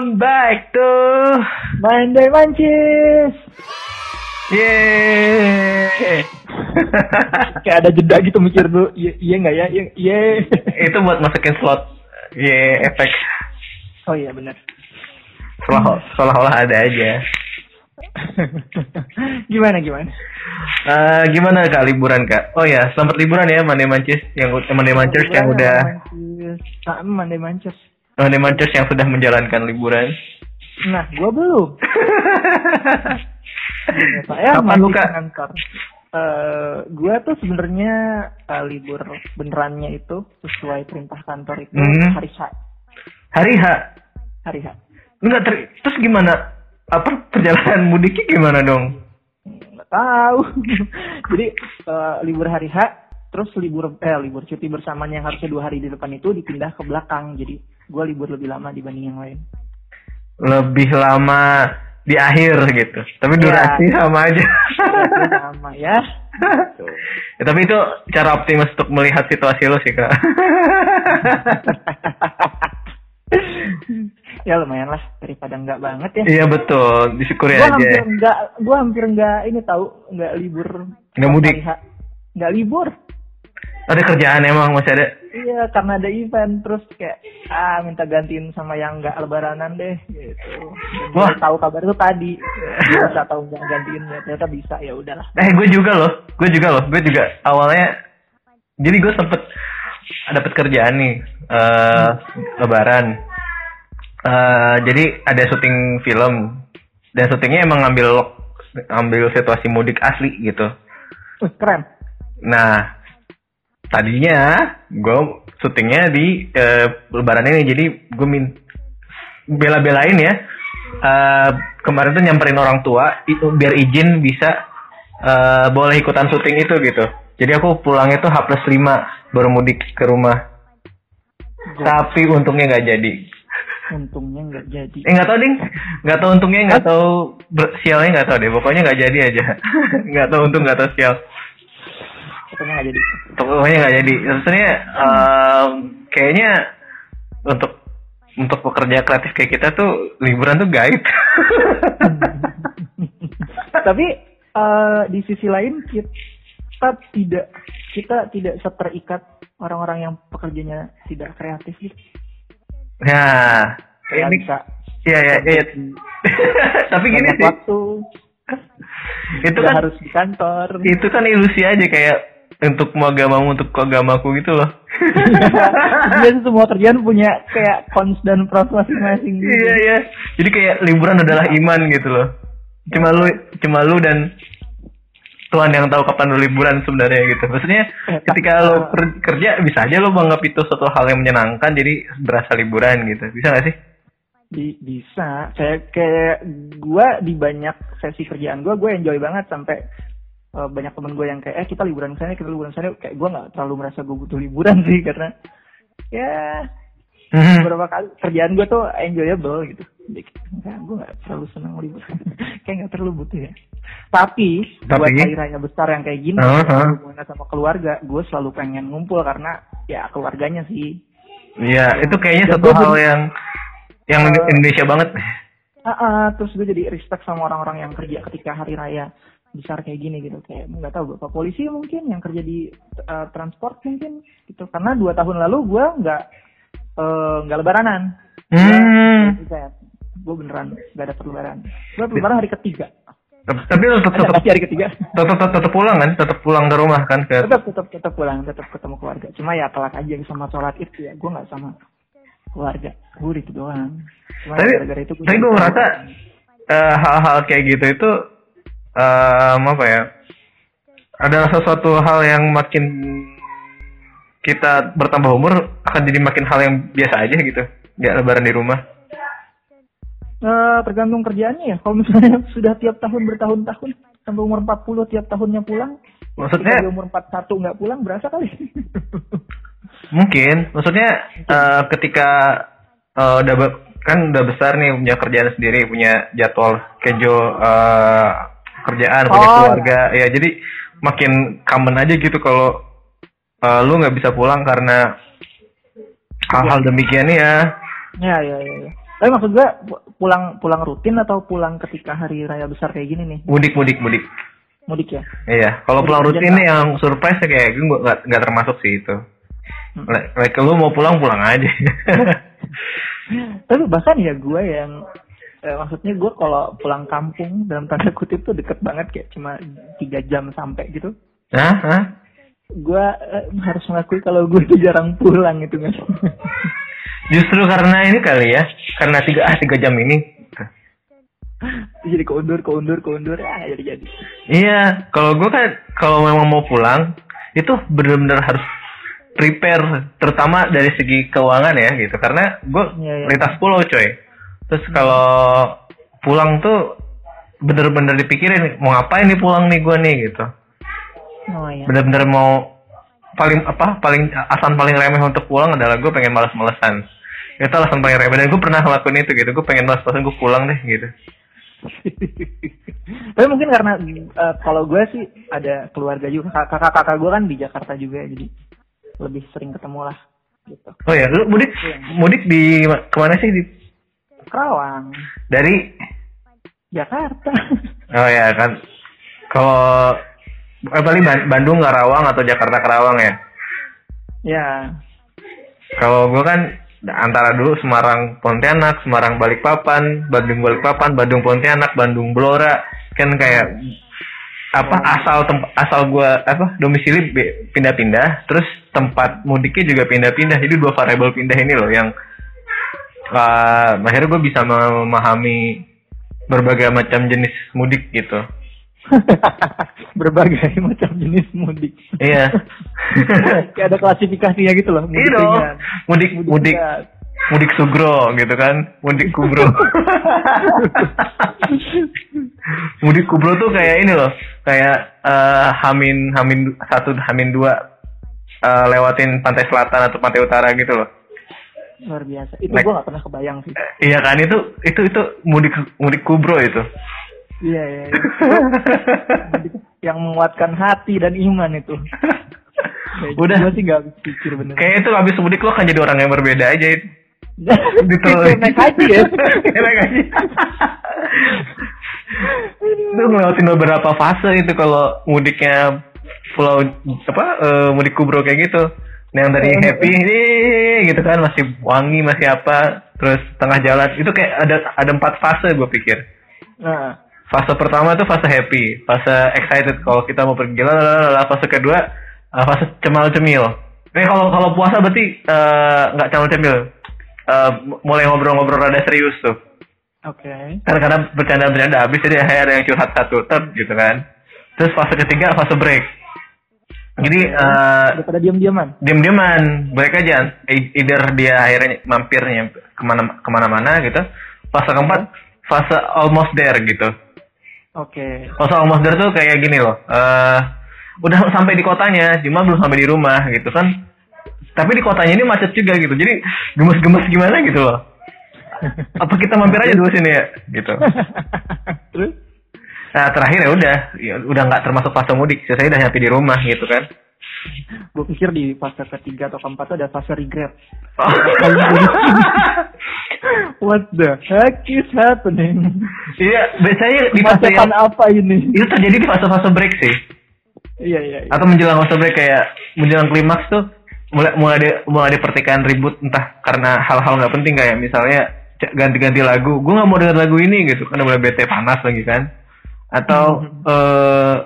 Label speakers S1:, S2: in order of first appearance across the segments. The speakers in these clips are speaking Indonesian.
S1: welcome back to
S2: Monday Mancis.
S1: Yeay.
S2: Kayak ada jeda gitu mikir dulu. Iya iya nggak ya? Iya. iya.
S1: Itu buat masukin slot. Ye, efek
S2: Oh iya benar.
S1: seolah- seolah-olah ada aja.
S2: gimana gimana?
S1: Eh, gimana kak liburan kak? Oh ya, selamat liburan ya Monday Mancis yang Monday Mancis yang udah
S2: Ah, Monday Mancis.
S1: Mancis yang sudah menjalankan liburan.
S2: Nah, gua belum. Saya
S1: Kapan
S2: masih
S1: lu, Kak?
S2: ke kantor. Eh, gua tuh sebenarnya eh, libur benerannya itu sesuai perintah kantor itu
S1: Hmm.
S2: hari H.
S1: Hari H.
S2: Hari H.
S1: Enggak ter terus gimana? Apa perjalanan mudiknya gimana dong?
S2: nggak tahu jadi eh, libur hari H terus libur eh libur cuti bersamaan yang harusnya dua hari di depan itu dipindah ke belakang jadi gue libur lebih lama dibanding yang lain
S1: Lebih lama di akhir gitu. Tapi
S2: Iya.
S1: durasi sama aja.
S2: Sama ya.
S1: Ya, tapi itu cara optimis untuk melihat situasi lo sih kak.
S2: ya lumayan lah daripada nggak banget ya
S1: iya betul, disyukuri
S2: gue
S1: aja.
S2: hampir nggak gue hampir nggak ini tahu nggak libur
S1: Nggak mudik.
S2: hari H. nggak libur
S1: Ada kerjaan emang masih ada.
S2: Iya, karena ada event terus kayak ah minta gantiin sama yang nggak lebaranan deh gitu. Dan
S1: Wah.
S2: tahu kabar itu tadi. Bisa tahu nggak gantiin ya ternyata bisa ya udahlah.
S1: Eh gue juga loh, gue juga loh, gue juga awalnya. Jadi gue sempet dapet kerjaan nih, eh lebaran. Eh jadi ada syuting film dan syutingnya emang ngambil ambil situasi mudik asli gitu.
S2: Keren.
S1: Nah, tadinya gue syutingnya di eh, lebaran ini, jadi gue min bela-belain ya. Eh, kemarin tuh nyamperin orang tua itu biar izin bisa eh, boleh ikutan syuting itu gitu. Jadi aku pulangnya tuh H plus 5 baru mudik ke rumah. Tapi untungnya nggak jadi.
S2: Untungnya nggak jadi.
S1: Eh nggak tahu ding, nggak tahu untungnya nggak tahu ber- sialnya nggak tahu deh. Pokoknya nggak jadi aja. Nggak tahu untung nggak tahu sial.
S2: Untungnya nggak jadi.
S1: pokoknya nggak jadi maksudnya em, kayaknya untuk untuk pekerja kreatif kayak kita tuh liburan tuh gaib
S2: Tapi eh, di sisi lain kita tidak kita tidak seterikat orang-orang yang pekerjanya tidak kreatif gitu.
S1: nah
S2: Nggak
S1: ini
S2: bisa
S1: iya iya iya tapi gini sih
S2: waktu.
S1: itu kan
S2: harus di kantor.
S1: itu kan ilusi aja kayak untuk mau agamamu untuk agamaku gitu loh
S2: Dia tuh semua kerjaan punya kayak cons dan pros masing-masing gitu.
S1: iya iya jadi kayak liburan adalah iman gitu loh cuma lu cuma lu dan Tuhan yang tahu kapan lu liburan sebenarnya gitu. Maksudnya
S2: Eh,
S1: ketika lo per- kerja bisa aja lo menganggap itu suatu hal yang menyenangkan jadi berasa liburan gitu. Bisa gak sih?
S2: Di, bisa. Kayak kayak gua di banyak sesi kerjaan gua, gue enjoy banget sampai eh, banyak temen gue yang kayak eh kita liburan sana, kita liburan sana. Kayak gua nggak terlalu merasa gue butuh liburan sih karena ya
S1: Hmm.
S2: beberapa kali kerjaan gue tuh enjoyable gitu. Jadi enggak, gue nggak terlalu senang liburan. kayak nggak terlalu butuh ya. Tapi, buat
S1: Tapi?
S2: hari raya besar yang kayak gini,
S1: Uh-huh.
S2: hubungannya sama keluarga, gue selalu pengen ngumpul karena ya keluarganya sih.
S1: Iya, itu kayaknya
S2: Dan
S1: satu hal yang yang
S2: Eh,
S1: Indonesia banget.
S2: Ah, ah, terus gue jadi respect sama orang-orang yang kerja ketika hari raya besar kayak gini gitu. Kayak nggak tahu bapak polisi mungkin yang kerja di eh, transport mungkin gitu. Karena dua tahun lalu gue nggak eh, nggak lebaranan.
S1: Hmm.
S2: gue beneran nggak ada lebaran. Gue lebaran hari ketiga.
S1: Tapi tetap tetap
S2: hari ketiga.
S1: Tetap tetap, pulang kan? Tetap pulang ke rumah kan? Ke
S2: tetap tetap tetap pulang tetap ketemu keluarga. Cuma ya telat aja sama sholat itu ya. Gue nggak sama keluarga. Gue itu doang. Cuma
S1: Tapi-
S2: gara-gara itu
S1: tapi gue merasa eh, hal-hal kayak gitu itu em, apa ya? Adalah sesuatu hal yang makin kita bertambah umur akan jadi makin hal yang biasa aja gitu. Ya lebaran di rumah.
S2: Eh, tergantung kerjaannya ya. Kalau misalnya sudah tiap tahun bertahun-tahun sampai umur 40 tiap tahunnya pulang,
S1: Maksudnya
S2: di umur 41 nggak pulang berasa kali.
S1: Mungkin, maksudnya eh, ketika eh, udah kan udah besar nih punya kerjaan sendiri, punya jadwal schedule eh, kerjaan, punya
S2: Oh,
S1: keluarga, ya jadi makin common aja gitu kalau eh, lu nggak bisa pulang karena hal-hal demikian ya.
S2: ya ya ya. ya. Tapi maksud gue pulang pulang rutin atau pulang ketika hari raya besar kayak gini nih?
S1: Mudik, mudik, mudik.
S2: Mudik ya?
S1: Iya, kalau pulang rutin ini yang surprise kayak gue nggak nggak termasuk sih itu. Hmm. Like lu mau pulang pulang aja.
S2: Tapi bahkan ya gue yang eh, maksudnya gue kalau pulang kampung dalam tanda kutip tuh deket banget kayak cuma tiga jam sampai gitu.
S1: Hah? Hah?
S2: Gue eh, harus mengakui kalau gue tuh jarang pulang itu kan.
S1: Justru karena ini kali ya, karena tiga ah tiga jam ini.
S2: jadi keundur, keundur, keundur, ah jadi jadi.
S1: Iya, kalau gue kan kalau memang mau pulang itu benar-benar harus prepare, terutama dari segi keuangan ya gitu, karena gue ya, ya. lintas pulau coy. Terus kalau pulang tuh bener-bener dipikirin mau ngapain nih pulang nih gue nih? gitu. Oh, iya. Bener-bener mau paling apa paling asan paling remeh untuk pulang adalah gue pengen malas-malesan itu alasan paling remeh. Dan gue pernah ngelakuin itu gitu. Gue pengen bahas pasan gue pulang deh gitu.
S2: Tapi mungkin karena uh, kalau gue sih ada keluarga juga kakak-kakak gue kan di Jakarta juga jadi lebih sering ketemu lah gitu.
S1: Oh ya lu mudik ya. mudik di ke mana sih? Di
S2: Kerawang.
S1: Dari?
S2: Jakarta.
S1: Oh ya kan. Kalau eh, paling Bandung Karawang atau Jakarta Karawang ya?
S2: Ya.
S1: Kalau gue kan antara dulu Semarang Pontianak, Semarang Balikpapan, Bandung Balikpapan, Bandung Pontianak, Bandung Blora, kan kayak apa asal tempat asal gua apa domisili pindah-pindah, terus tempat mudiknya juga pindah-pindah. Jadi dua variabel pindah ini loh yang uh, akhirnya gue bisa memahami berbagai macam jenis mudik gitu.
S2: berbagai macam jenis mudik.
S1: Iya.
S2: Kayak ada klasifikasinya gitu loh.
S1: Mudik iya Mudik mudik mudik, mudik sugro gitu kan. Mudik kubro. mudik kubro tuh kayak ini loh. Kayak uh, Hamin Hamin satu Hamin dua uh, lewatin pantai selatan atau pantai utara gitu loh.
S2: Luar biasa. Itu gue gak pernah kebayang sih.
S1: Iya kan itu itu itu mudik mudik kubro itu.
S2: Iya, iya, iya. yang menguatkan hati dan iman itu.
S1: Ya, Udah.
S2: Gue sih gak pikir bener.
S1: Kayak itu abis mudik lo kan jadi orang yang berbeda aja itu.
S2: gitu. naik haji ya. naik haji.
S1: itu ngelewatin beberapa fase itu kalau mudiknya pulau apa uh, mudik kubro kayak gitu. Nah, yang tadi happy ini gitu kan masih wangi masih apa terus tengah jalan itu kayak ada ada empat fase gue pikir. Nah, fase pertama itu fase happy, fase excited kalau kita mau pergi lah, fase kedua uh, fase cemal cemil. Ini kalau kalau puasa berarti eh, nggak uh, cemal cemil, uh, mulai ngobrol-ngobrol rada serius tuh.
S2: Oke. Okay.
S1: Karena kadang bercanda-bercanda habis jadi ada yang curhat satu ter gitu kan. Terus fase ketiga fase break. Jadi uh,
S2: pada diam-diaman.
S1: Diam-diaman, break aja. Either dia akhirnya mampirnya ke mana ke mana-mana gitu. Fase keempat fase almost there gitu
S2: Oke. Okay.
S1: Fase almost there tuh kayak gini loh. Uh, udah sampai di kotanya, cuma belum sampai di rumah gitu kan. Tapi di kotanya ini macet juga gitu. Jadi gemes-gemes gimana gitu loh. Apa kita mampir aja dulu sini ya gitu.
S2: Terus?
S1: Nah terakhir ya udah, ya, udah nggak termasuk fase mudik. Saya udah nyampe di rumah gitu kan.
S2: Gue pikir di fase ketiga atau keempat tuh ada fase regret. Oh. What the heck is happening?
S1: Iya, biasanya di fase
S2: yang apa ini?
S1: Itu terjadi di fase-fase break sih.
S2: Iya, iya, iya.
S1: Atau menjelang fase break kayak menjelang klimaks tuh mulai mulai ada mulai ada pertikaian ribut entah karena hal-hal nggak penting kayak misalnya ganti-ganti lagu. Gue nggak mau denger lagu ini gitu karena mulai bete panas lagi kan. Atau mm -hmm. uh,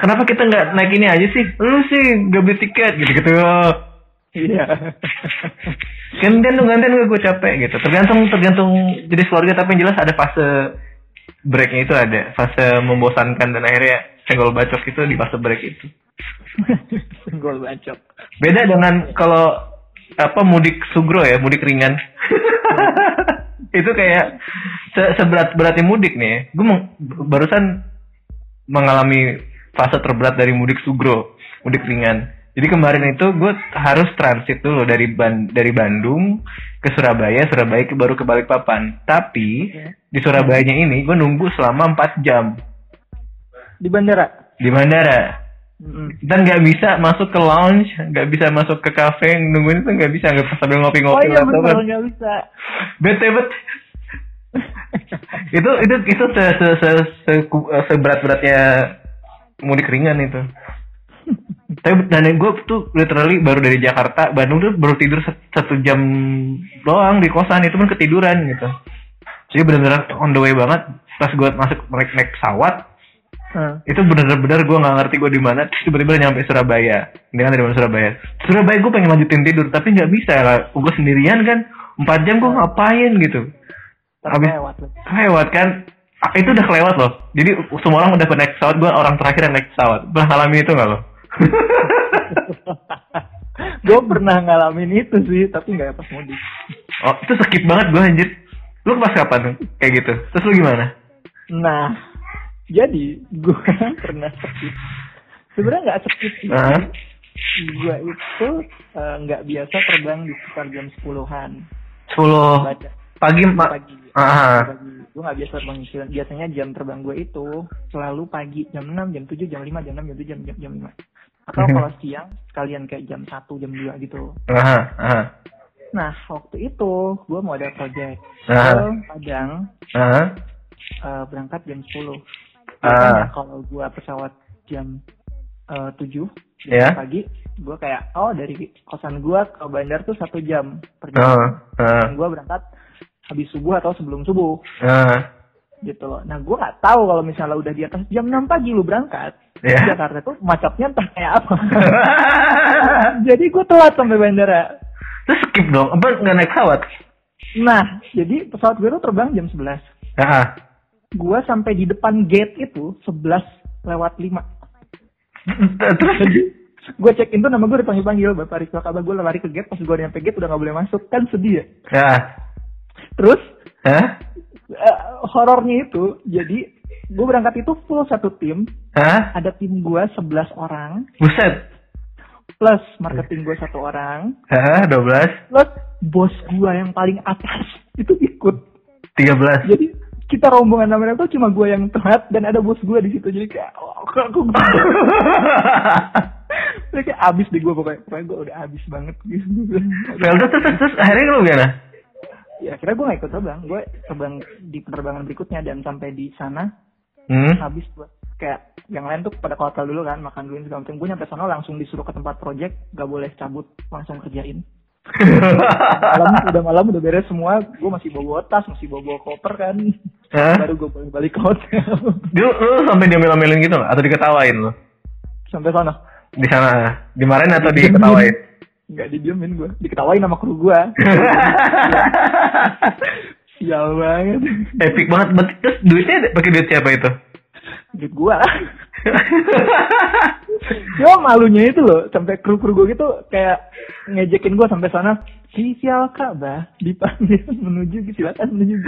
S1: kenapa kita nggak naik ini aja sih? Lu sih gak beli tiket gitu-gitu.
S2: Iya.
S1: gantian dong gantian gue capek gitu. Tergantung tergantung jenis keluarga tapi yang jelas ada fase breaknya itu ada fase membosankan dan akhirnya senggol bacok itu di fase break itu.
S2: senggol bacok.
S1: Beda dengan kalau apa mudik sugro ya mudik ringan. itu kayak se seberat beratnya mudik nih. Gue barusan mengalami fase terberat dari mudik sugro, mudik ringan jadi kemarin itu gue harus transit dulu dari Ban dari Bandung ke Surabaya, Surabaya ke baru ke Balikpapan. Tapi yeah. di Surabayanya ini gue nunggu selama 4 jam.
S2: Di bandara?
S1: Di bandara. Mm-hmm. Dan nggak bisa masuk ke lounge, nggak bisa masuk ke cafe, nungguin itu nggak bisa, nggak sambil ngopi-ngopi.
S2: Oh iya betul nggak bisa.
S1: Bete bet, itu itu itu se se se, se, seberat beratnya mudik ringan itu. Tapi dan gue tuh literally baru dari Jakarta Bandung tuh baru tidur satu jam doang di kosan itu pun ketiduran gitu. Jadi benar-benar on the way banget pas gue masuk naik naik pesawat Hmm. itu bener-bener gue nggak ngerti gue di mana tiba-tiba nyampe Surabaya. Ini kan dari mana Surabaya? Surabaya gue pengen lanjutin tidur tapi nggak bisa lah. Gue sendirian kan empat jam gue ngapain gitu.
S2: Habis lewat
S1: kan itu udah kelewat loh. Jadi semua orang udah pernah naik pesawat gue orang terakhir yang naik pesawat pernah ngalamin itu nggak lo?
S2: Gue pernah ngalamin itu sih tapi nggak pas mudik.
S1: Oh itu skip banget gue anjir. Lu pas kapan kayak gitu. Terus lu gimana?
S2: Nah jadi gue pernah sakit sebenarnya nggak sakit sih. -huh. gue itu eh, nggak uh, biasa terbang di sekitar jam sepuluhan.
S1: Sepuluh pagi
S2: pagi.
S1: Uh -huh.
S2: pagi gue nggak biasa terbang biasanya jam terbang gue itu selalu pagi jam enam jam tujuh jam lima jam enam jam tujuh jam jam jam lima atau uh-huh. kalau siang sekalian kayak jam satu jam dua gitu
S1: uh -huh. Uh -huh.
S2: nah waktu itu gue mau ada project uh -huh. ke Padang uh -huh. uh, berangkat jam sepuluh uh. kalau gua pesawat jam uh, 7 yeah. pagi gua kayak oh dari kosan gua ke bandar tuh satu jam per jam uh. Uh. gua berangkat habis subuh atau sebelum subuh. Uh. gitu. Loh nah gua nggak tahu kalau misalnya udah di atas jam 6 pagi lu berangkat yeah. Jakarta tuh macetnya entah kayak apa. Jadi gua telat sampai bandara.
S1: Terus skip dong apa nggak naik pesawat?
S2: Nah jadi pesawat gue tuh terbang jam 11 uh gua sampai di depan gate itu 11 lewat 5. Terus? Gue check in tuh nama gue dipanggil panggil bapak Rizwa Kabar gue lari ke gate. Pas gue nyampe gate udah gak boleh masuk. Kan sedih ya.
S1: Ya.
S2: Terus huh? uh, horornya itu jadi gue berangkat itu full satu tim.
S1: Hah?
S2: Ada tim gue 11 orang.
S1: Buset.
S2: Plus marketing gue satu orang.
S1: Hah, 12.
S2: Plus bos gue yang paling atas itu ikut.
S1: 13.
S2: Jadi kita rombongan namanya tuh cuma gue yang telat dan ada bos gue di situ jadi kayak oh, aku jadi kayak abis deh gue pokoknya pokoknya gue udah abis banget gitu
S1: terus terus terus akhirnya lu gimana
S2: ya akhirnya gue gak ikut terbang. Gue terbang di penerbangan berikutnya dan sampai di sana
S1: hmm?
S2: habis gue kayak yang lain tuh pada hotel dulu kan makan dulu segala macam. Gue nyampe sana langsung disuruh ke tempat project gak boleh cabut langsung kerjain. Malam udah malam udah beres semua. Gue masih bawa tas masih bawa, bawa koper kan. Hah? baru gue balik balik ke hotel.
S1: Lu, lu sampai diambil-ambilin gitu atau diketawain lu?
S2: Sampai sana.
S1: Di sana dimarahin atau diketawain
S2: Enggak didiemin gue diketawain sama kru gue sial banget.
S1: Epic banget. Terus duitnya pakai duit siapa itu?
S2: Duit gue Cuma malunya itu loh, sampai kru-kru gue gitu kayak ngejekin gue sampai sana. Si sial bah dipanggil menuju silakan menuju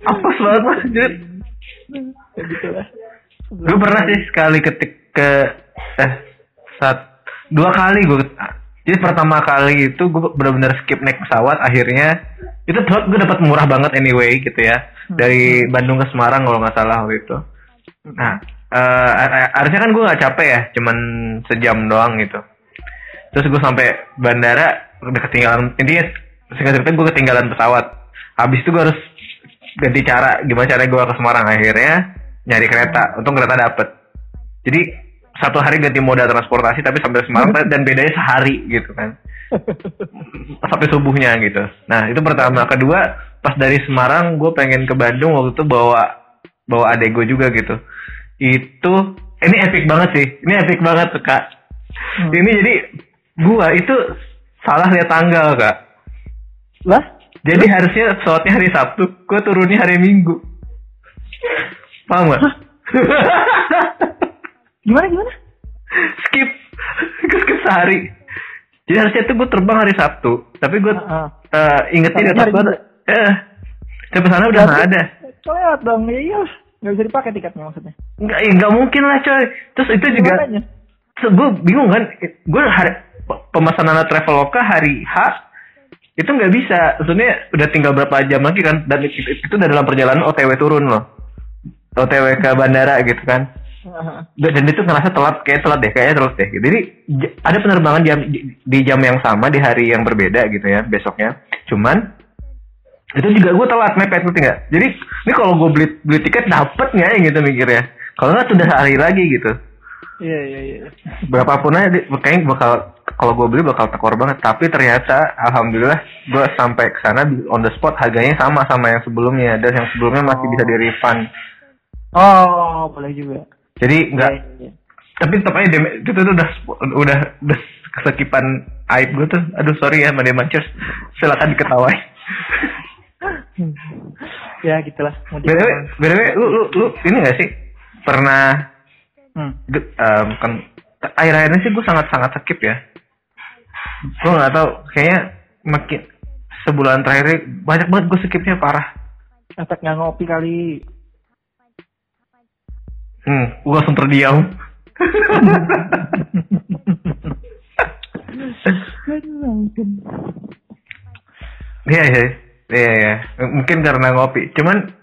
S1: Apa banget mas Jut?
S2: Ya gitu lah.
S1: Gue pernah sih sekali ketik ke eh saat dua kali gue jadi pertama kali itu gue benar-benar skip naik pesawat akhirnya itu gue dapat murah banget anyway gitu ya dari Bandung ke Semarang kalau nggak salah waktu itu. Nah uh, harusnya kan gue nggak capek ya cuman sejam doang gitu. Terus gue sampai bandara udah ketinggalan intinya singkat cerita gue ketinggalan pesawat. Habis itu gue harus ganti cara gimana cara gue ke Semarang akhirnya nyari kereta untung kereta dapet. Jadi satu hari ganti moda transportasi tapi sampai Semarang dan bedanya sehari gitu kan. Sampai subuhnya gitu. Nah itu pertama. Kedua pas dari Semarang gue pengen ke Bandung waktu itu bawa bawa adek gue juga gitu. Itu ini epic banget sih. Ini epic banget tuh kak. Hmm. ini jadi gue itu salah lihat tanggal kak.
S2: Lah?
S1: Jadi Loh? harusnya pesawatnya hari Sabtu gue turunnya hari Minggu. Paham gak
S2: gimana gimana
S1: skip gue skip sehari jadi harusnya tuh gue terbang hari Sabtu tapi gue uh, uh. uh, ingetnya di gue Eh, sampai sana udah nggak ada.
S2: Lewat dong, ya iya. Nggak bisa dipakai tiketnya maksudnya.
S1: Nggak, ya nggak mungkin lah coy. Terus itu juga. Gue bingung kan. Gue hari pemesanan Traveloka hari H itu nggak bisa. Maksudnya udah tinggal berapa jam lagi kan. Dan itu, itu udah dalam perjalanan OTW turun loh. OTW ke bandara gitu kan. Dan dan itu ngerasa telat kayak telat deh kayaknya telat deh. Gitu. jadi ada penerbangan jam di jam yang sama di hari yang berbeda gitu ya besoknya. Cuman itu juga gue telat mepet ngerti nggak? Jadi ini kalau gue beli beli tiket dapet nggak ya gitu mikirnya? Kalau nggak sudah sehari lagi gitu.
S2: Iya iya iya.
S1: berapapun aja kayaknya bakal kalau gue beli bakal tekor banget. Tapi ternyata alhamdulillah gue sampai ke sana on the spot harganya sama sama yang sebelumnya. Dan yang sebelumnya masih bisa di refund.
S2: Oh boleh juga.
S1: Jadi nggak
S2: Iya, iya, iya.
S1: tapi tetap aja dem- itu tuh udah udah udah kesekipan aib gue tuh aduh sorry ya Made Manchers silakan diketawain
S2: ya gitulah.
S1: Btw btw lu lu lu ini gak sih pernah
S2: Hmm.
S1: em, kan akhir-akhir ini sih gue sangat sangat skip ya gue nggak tahu kayaknya makin sebulan terakhir banyak banget gue skipnya parah
S2: Efek nggak ngopi kali.
S1: Hmm. Gue langsung terdiam. Iya iya. Iya iya. Mungkin karena ngopi. Cuman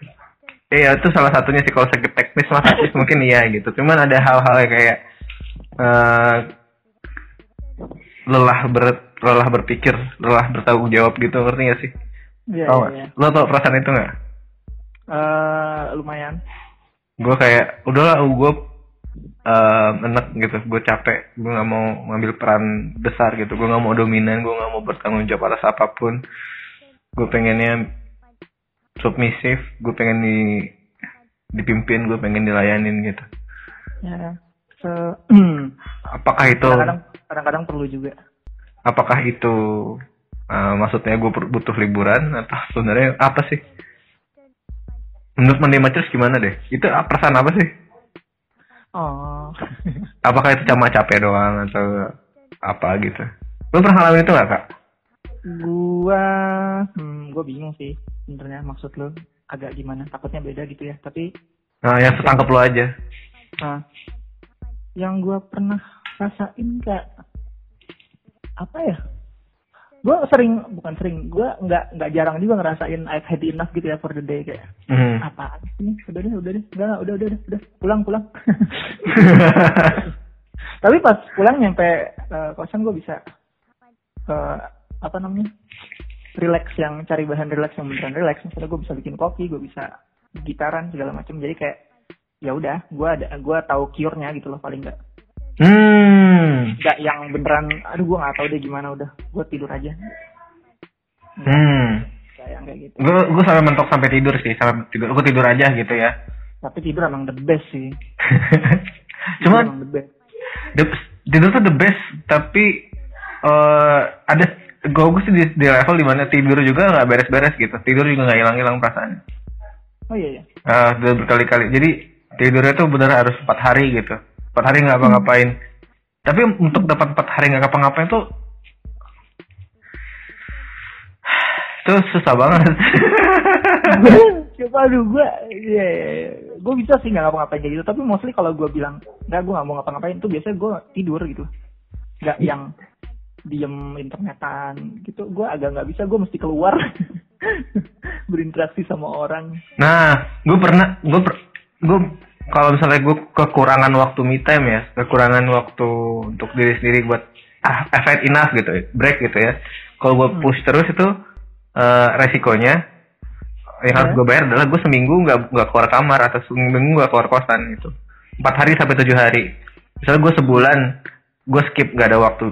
S1: iya itu salah satunya sih kalau sakit teknis mas teknis mungkin iya gitu. Cuman ada hal-hal yang kayak eh lelah ber lelah berpikir lelah bertanggung jawab gitu. Ngerti gak sih?
S2: Iya
S1: tau
S2: iya.
S1: gak? lo tau perasaan itu nggak?
S2: Eh, lumayan.
S1: Gue kayak udahlah gue eh enek gitu gue capek gue nggak mau ngambil peran besar gitu gue nggak mau dominan gue nggak mau bertanggung jawab atas apa pun gue pengennya submisif gue pengen di dipimpin gue pengen dilayanin gitu
S2: Ya. Se
S1: apakah itu
S2: kadang-kadang perlu juga.
S1: apakah itu eh, maksudnya gue butuh liburan atau sebenarnya apa sih menurut Monday Matchers gimana deh? Itu ah, perasaan apa sih?
S2: Oh.
S1: apakah itu cuma capek doang atau apa gitu? Lu pernah ngalamin itu gak kak?
S2: Gua hmm, gua bingung sih sebenarnya maksud lu agak gimana. Takutnya beda gitu ya tapi
S1: nah yang setangkep lu aja.
S2: Nah, yang gua pernah rasain kayak apa ya gua sering bukan sering gua nggak nggak jarang juga ngerasain I've had enough gitu ya for the day kayak
S1: Hmm.
S2: apa ini udah deh udah deh udah udah udah udah, udah. pulang pulang tapi pas pulang nyampe eh, kosan gue bisa eh, apa namanya relax yang cari bahan relax yang beneran relax misalnya gue bisa bikin kopi gue bisa gitaran segala macam jadi kayak ya udah gue ada gue tahu cure-nya gitu loh paling nggak
S1: hmm.
S2: Nggak yang beneran aduh gue nggak tahu deh gimana udah gue tidur aja.
S1: Hmm.
S2: Kayak yang kayak gitu.
S1: Gue gue sampai mentok sampai tidur sih sampai tidur gue tidur aja gitu ya.
S2: Tapi tidur emang the best sih.
S1: Cuman
S2: the best.
S1: the- tidur tuh the best tapi eh ada gue gue sih di, di level di mana tidur juga nggak beres-beres gitu. Tidur juga nggak hilang-hilang perasaan.
S2: Oh iya iya.
S1: Udah berkali-kali. Jadi tidurnya tuh bener harus empat hari gitu empat hari nggak apa-ngapain tapi untuk dapat empat hari nggak ngapa-ngapain tuh itu susah banget
S2: Coba aduh gue, ya, gue bisa sih nggak ngapa-ngapain kayak gitu. Tapi mostly kalau gue bilang nggak gue nggak mau ngapa-ngapain tuh biasanya gue tidur gitu. Nggak yang diem internetan gitu. Gue agak nggak bisa. Gue mesti keluar berinteraksi sama orang.
S1: nah gue pernah gue per, gue kalau misalnya gue kekurangan waktu me time ya kekurangan waktu untuk diri sendiri buat ah had enough gitu break gitu ya. Kalau gue
S2: Hmm.
S1: push terus itu eh, resikonya yang harus
S2: Ya.
S1: gue bayar adalah gue seminggu nggak nggak keluar kamar atau seminggu nggak keluar kosan gitu. Empat hari sampai tujuh hari. Misalnya gue sebulan gue skip nggak ada waktu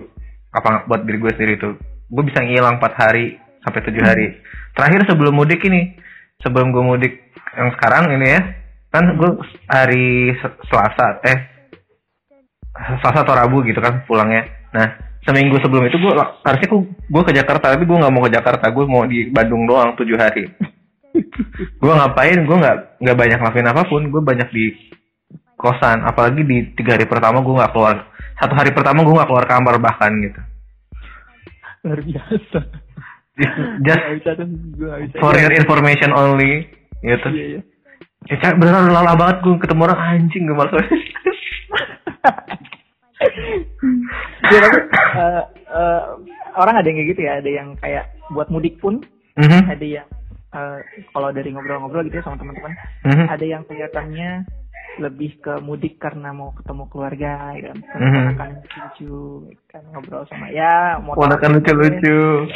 S1: apa buat diri gue sendiri tuh. Gue bisa ngilang empat hari sampai tujuh hari. Terakhir sebelum mudik ini sebelum gue mudik yang sekarang ini ya kan gue hari Se- Selasa eh Selasa atau Rabu gitu kan pulangnya nah seminggu sebelum itu gue harusnya gue ke Jakarta tapi gue nggak mau ke Jakarta gue mau di Bandung doang tujuh hari gue ngapain gue nggak nggak banyak ngelakuin apa pun gue banyak di kosan apalagi di tiga hari pertama gue nggak keluar satu hari pertama gue nggak keluar kamar bahkan gitu
S2: Luar biasa.
S1: just.
S2: Gue bisa.
S1: for your information only gitu
S2: Iya iya.
S1: Ya Cak, beneran lelah banget gue ketemu orang anjing gue malas
S2: Iya tapi eh, eh, orang ada yang kayak gitu ya. Ada yang kayak buat mudik pun
S1: Mhm,
S2: ada yang eh, kalau dari ngobrol-ngobrol gitu ya sama teman-teman
S1: mhm.
S2: ada yang kelihatannya lebih ke mudik karena mau ketemu keluarga ya kan
S1: Mhm.
S2: lucu kan ngobrol sama ya mau
S1: Ponakan lucu-lucu.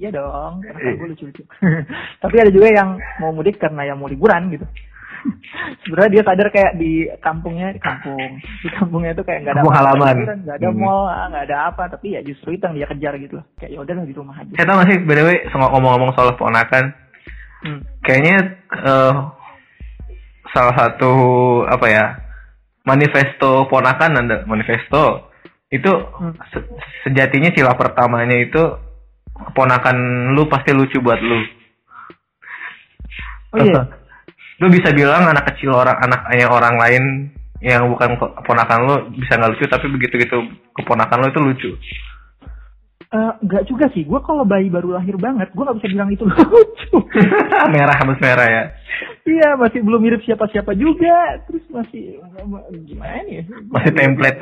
S2: Iya dong, karena kan
S1: Iya.
S2: gue lucu-lucu. Tapi ada juga yang mau mudik karena yang mau liburan gitu. Sebenarnya dia sadar kayak di kampungnya, di kampung, di kampungnya itu kayak nggak ada
S1: Kampung halaman.
S2: liburan, nggak ada
S1: Hmm.
S2: mall, ah, nggak ada apa. Tapi ya justru itu yang dia kejar gitu loh. Kayak ya udahlah di rumah aja.
S1: Saya tau gak sih, by the way, ngomong-ngomong soal ponakan,
S2: Hmm.
S1: kayaknya eh, salah satu apa ya manifesto ponakan ada manifesto itu
S2: Hmm.
S1: se- sejatinya sila pertamanya itu keponakan lu pasti lucu buat lu.
S2: Oh iya.
S1: Lu bisa bilang anak kecil orang anaknya orang lain yang bukan ke- keponakan lu bisa nggak lucu tapi begitu gitu keponakan lu itu lucu.
S2: Eh, nggak juga sih. Gue kalau bayi baru lahir banget, gue nggak bisa bilang itu lucu.
S1: merah harus merah ya.
S2: Iya, masih belum mirip siapa-siapa juga. Terus masih gimana ya?
S1: Masih template.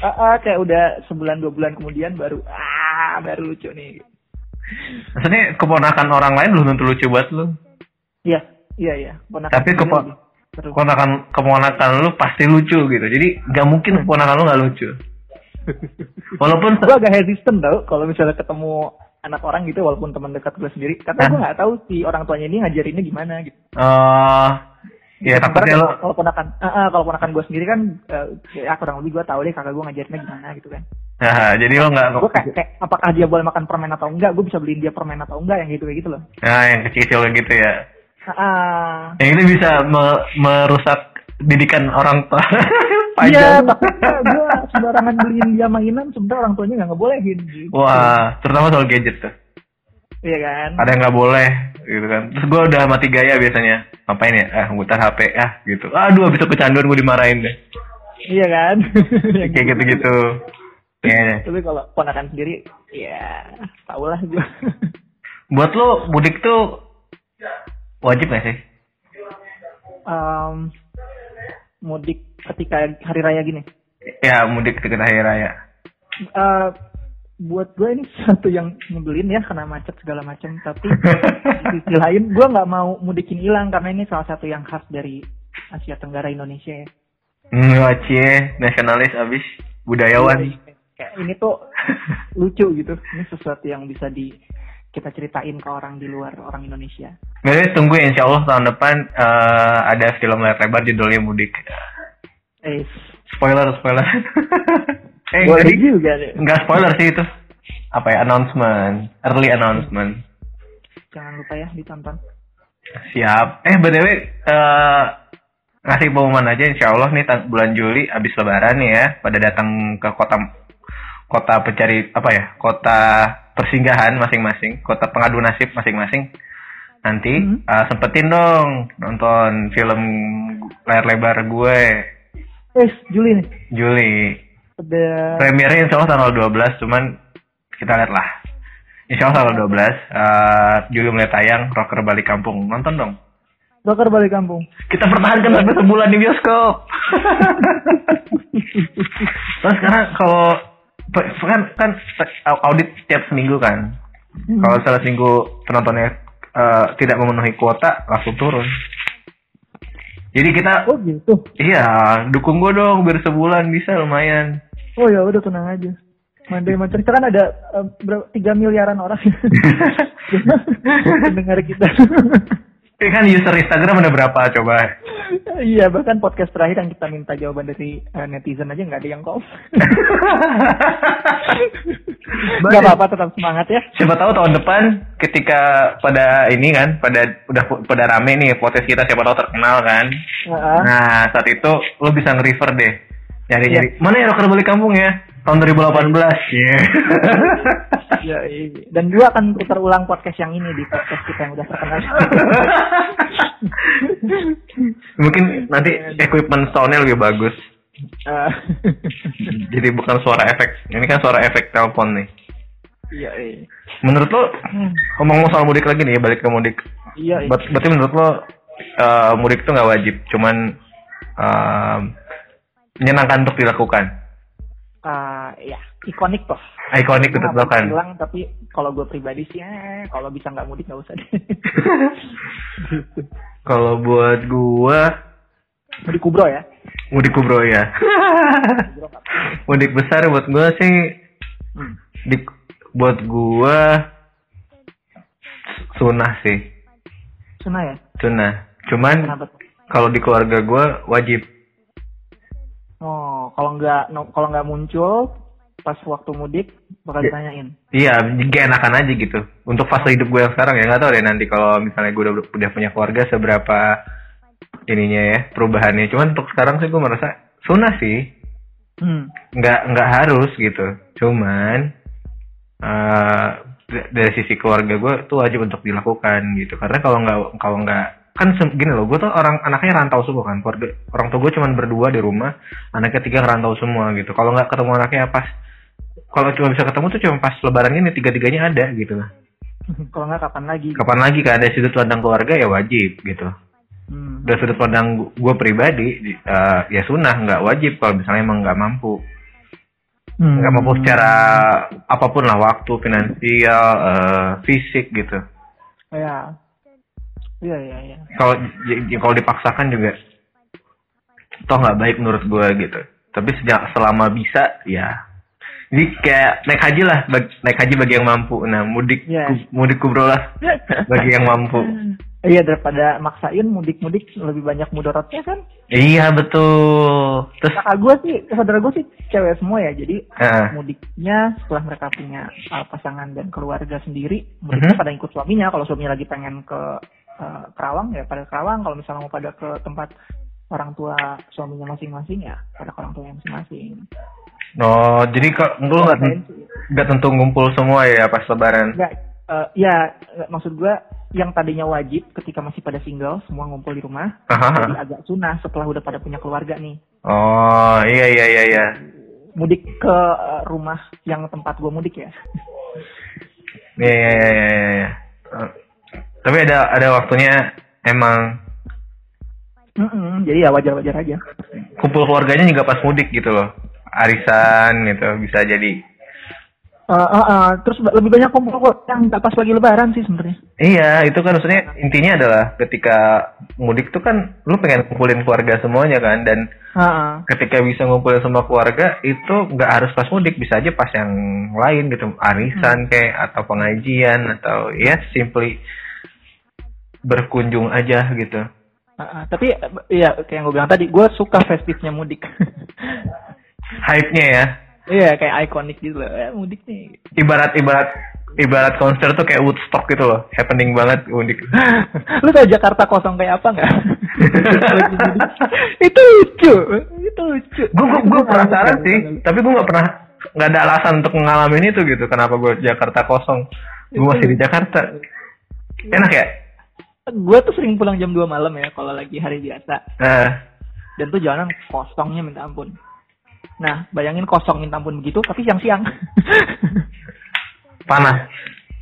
S2: Ah, ah, kayak udah sebulan dua bulan kemudian baru ah baru lucu nih.
S1: Maksudnya keponakan orang lain belum tentu lucu buat lu.
S2: Iya, iya, iya. Ponakan
S1: Tapi kepo- keponakan keponakan lu pasti lucu gitu. Jadi nggak mungkin keponakan lu nggak lucu. Walaupun
S2: gue agak hesitant tau kalau misalnya ketemu anak orang gitu walaupun teman dekat gue sendiri karena gue nggak tahu si orang tuanya ini ngajarinnya gimana gitu.
S1: eh ya takutnya
S2: Sementara
S1: lu
S2: kalau ponakan, ah, ah, kalau ponakan gue sendiri kan, eh, ya kurang lebih gue tahu deh kakak gue ngajarinnya gimana gitu kan.
S1: nah, jadi lu nggak
S2: Gue kayak, kayak apakah dia boleh makan permen atau enggak, gue bisa beliin dia permen atau enggak yang gitu kayak gitu loh.
S1: nah yang kecil-kecil gitu ya.
S2: Ah.
S1: Yang itu bisa me- merusak didikan orang tua.
S2: Iya, gue sembarangan beliin dia mainan, sebentar orang tuanya nggak ngebolehin. Gitu.
S1: Wah, terutama soal gadget tuh.
S2: Iya kan?
S1: Ada yang nggak boleh gitu kan. Terus gue udah mati gaya biasanya. Ngapain ya? Ah, mutar HP ah gitu. Aduh, abis itu kecanduan gue dimarahin deh.
S2: Iya kan?
S1: Kayak gitu-gitu. Kayaknya.
S2: Tapi kalau ponakan sendiri, ya tau lah gue.
S1: Buat lo mudik tuh wajib gak sih?
S2: Em, mudik ketika hari raya gini.
S1: Ya mudik ketika hari raya.
S2: Eh, buat gue ini satu yang nyebelin ya karena macet segala macam. Tapi di sisi lain gue nggak mau mudikin hilang karena ini salah satu yang khas dari Asia Tenggara Indonesia ya.
S1: Nggak cie, nasionalis abis budayawan.
S2: Iya, Kayak ini tuh lucu gitu. Ini sesuatu yang bisa di kita ceritain ke orang di luar orang Indonesia.
S1: Jadi tunggu insya Allah tahun depan eh, ada film layar lebar judulnya Mudik.
S2: Eh,
S1: Spoiler, spoiler. eh,
S2: boleh
S1: tadi
S2: juga deh.
S1: nggak spoiler sih itu. Apa ya announcement, early announcement.
S2: Jangan lupa ya ditonton.
S1: Siap. Eh btw eh ngasih pengumuman aja insya Allah nih bulan Juli abis Lebaran nih ya pada datang ke kota kota pencari apa ya kota persinggahan masing-masing kota pengadu nasib masing-masing nanti
S2: Hmm.
S1: eh, sempetin dong nonton film layar lebar gue
S2: Eh, Juli nih.
S1: Juli
S2: Ada
S1: premiernya insya Allah tanggal 12 cuman kita lihat lah insya Allah tanggal 12 eh, Juli mulai tayang Rocker Balik Kampung nonton dong
S2: Dokter balik kampung.
S1: kita pertahankan sampai sebulan di bioskop. Terus sekarang kalau kan kan audit setiap seminggu kan.
S2: Hmm.
S1: Kalau salah seminggu penontonnya eh, tidak memenuhi kuota langsung turun. Jadi kita
S2: Oh gitu.
S1: iya dukung gue dong biar sebulan bisa lumayan.
S2: Oh ya udah tenang aja. Mandai macam kita kan ada eh, tiga miliaran orang mendengar kita.
S1: Ini kan user Instagram ada berapa coba?
S2: iya bahkan podcast terakhir yang kita minta jawaban dari eh, netizen aja nggak ada yang komen. Gak apa-apa tetap semangat ya.
S1: Siapa tahu tahun depan ketika pada ini kan pada udah pada rame nih podcast kita siapa tahu terkenal kan.
S2: Heeh.
S1: Nah, saat itu lo bisa nge-refer deh. Nyari-nyari.
S2: Iya.
S1: Mana ya rocker balik kampung ya? Tahun 2018. Iya.
S2: Ya, iya. Dan juga akan putar ulang podcast yang ini di podcast kita yang udah terkenal.
S1: Mungkin nanti equipment soundnya lebih bagus.
S2: Eh,
S1: Jadi bukan suara efek. Ini kan suara efek telepon nih.
S2: Iya, iya.
S1: Menurut lo, ngomong soal mudik lagi nih, balik ke mudik.
S2: Iya, iya.
S1: Ber- berarti menurut lo, eh, mudik itu nggak wajib, cuman eh, menyenangkan untuk dilakukan.
S2: Ah, ya, ikonik toh.
S1: Ikonik dilakukan.
S2: bilang, tapi kalau gue pribadi sih, eh, kalau bisa nggak mudik nggak usah deh. Gitu.
S1: Kalau buat gua
S2: Mudik kubro ya.
S1: Mudik kubro ya. Mudik besar buat gue sih
S2: Hmm.
S1: di buat gue sunah sih,
S2: Sunah ya.
S1: sunah. Cuman kalau di keluarga gue wajib.
S2: Oh, kalau nggak no- kalau nggak muncul pas waktu mudik bakal
S1: Ya.
S2: ditanyain.
S1: Iya, gak enakan aja gitu. Untuk fase hidup gue yang sekarang ya nggak tahu deh nanti kalau misalnya gue udah udah punya keluarga seberapa ininya ya perubahannya. Cuman untuk sekarang sih gue merasa sunah sih.
S2: Hmm.
S1: nggak nggak harus gitu cuman d- dari sisi keluarga gue tuh wajib untuk dilakukan gitu karena kalau nggak kalau nggak kan gini loh gue tuh orang anaknya rantau semua kan keluarga orang tua gue cuman berdua di rumah anak ketiga ngerantau semua gitu kalau nggak ketemu anaknya pas kalau cuma bisa ketemu tuh cuma pas lebaran ini tiga tiganya ada gitu lah
S2: kalau nggak kapan lagi?
S1: kapan lagi kan ada sudut pandang keluarga ya wajib gitu
S2: Hmm.
S1: dari sudut pandang gue pribadi di- eh, ya sunnah nggak wajib kalau misalnya emang nggak mampu
S2: Hmm.
S1: nggak mampu secara apa pun lah waktu finansial eh, fisik gitu
S2: Ya. Iya iya iya.
S1: kalau kalau dipaksakan juga toh nggak baik menurut gue gitu tapi sejak selama bisa ya jadi kayak naik haji lah bag- naik haji bagi yang mampu nah mudik ku- mudik kubro lah bagi yang mampu
S2: Iya daripada maksain mudik-mudik lebih banyak mudaratnya kan.
S1: iya betul terus
S2: Kakak gue sih, saudara gue sih cewek semua ya. Jadi
S1: eh,
S2: mudiknya setelah mereka punya uh, pasangan dan keluarga sendiri, mudiknya
S1: Mhm.
S2: pada ikut suaminya. Kalau suaminya lagi pengen ke uh, Kerawang ya pada Kerawang. Kalau misalnya mau pada ke tempat orang tua suaminya masing-masing ya pada orang tua masing-masing.
S1: oh jadi kalau lu nggak nggak tentu ngumpul semua ya pas lebaran
S2: Nggak, eh, ya nggak, maksud gue yang tadinya wajib ketika masih pada single semua ngumpul di rumah
S1: Aha.
S2: jadi agak sunah setelah udah pada punya keluarga nih
S1: Oh iya iya iya iya.
S2: mudik ke eh, rumah yang tempat gue mudik ya
S1: Iya iya iya iya. iya. Eh, Tapi ada ada waktunya emang
S2: Mm-mm, jadi ya wajar-wajar aja
S1: kumpul keluarganya juga pas mudik gitu loh. Arisan gitu bisa jadi.
S2: Eh, eh, eh, terus lebih banyak kumpul yang nggak pas lagi lebaran sih sebenarnya
S1: Iya itu kan maksudnya intinya adalah ketika mudik tuh kan lu pengen kumpulin keluarga semuanya kan dan
S2: Heeh.
S1: ketika bisa ngumpulin semua keluarga itu nggak harus pas mudik bisa aja pas yang lain gitu arisan kayak atau pengajian atau ya simply berkunjung aja gitu.
S2: Heeh, tapi iya kayak yang gue bilang tadi gue suka festifnya mudik.
S1: Hype-nya ya.
S2: iya kayak ikonik gitu loh. Eh, mudik nih.
S1: Ibarat ibarat ibarat konser tuh kayak Woodstock gitu loh. Happening banget unik
S2: lu tau Jakarta kosong kayak apa nggak? Mudik. itu lucu. Itu lucu.
S1: Gue gue gue penasaran sih. Tapi gue nggak pernah nggak ada alasan untuk ngalamin itu gitu kenapa gue Jakarta kosong. Gue masih di Jakarta. Enak ya
S2: gue tuh sering pulang jam 2 malam ya kalau lagi hari biasa.
S1: Nah
S2: dan tuh jalanan kosongnya minta ampun. Nah bayangin kosong minta ampun begitu tapi siang-siang.
S1: Panas.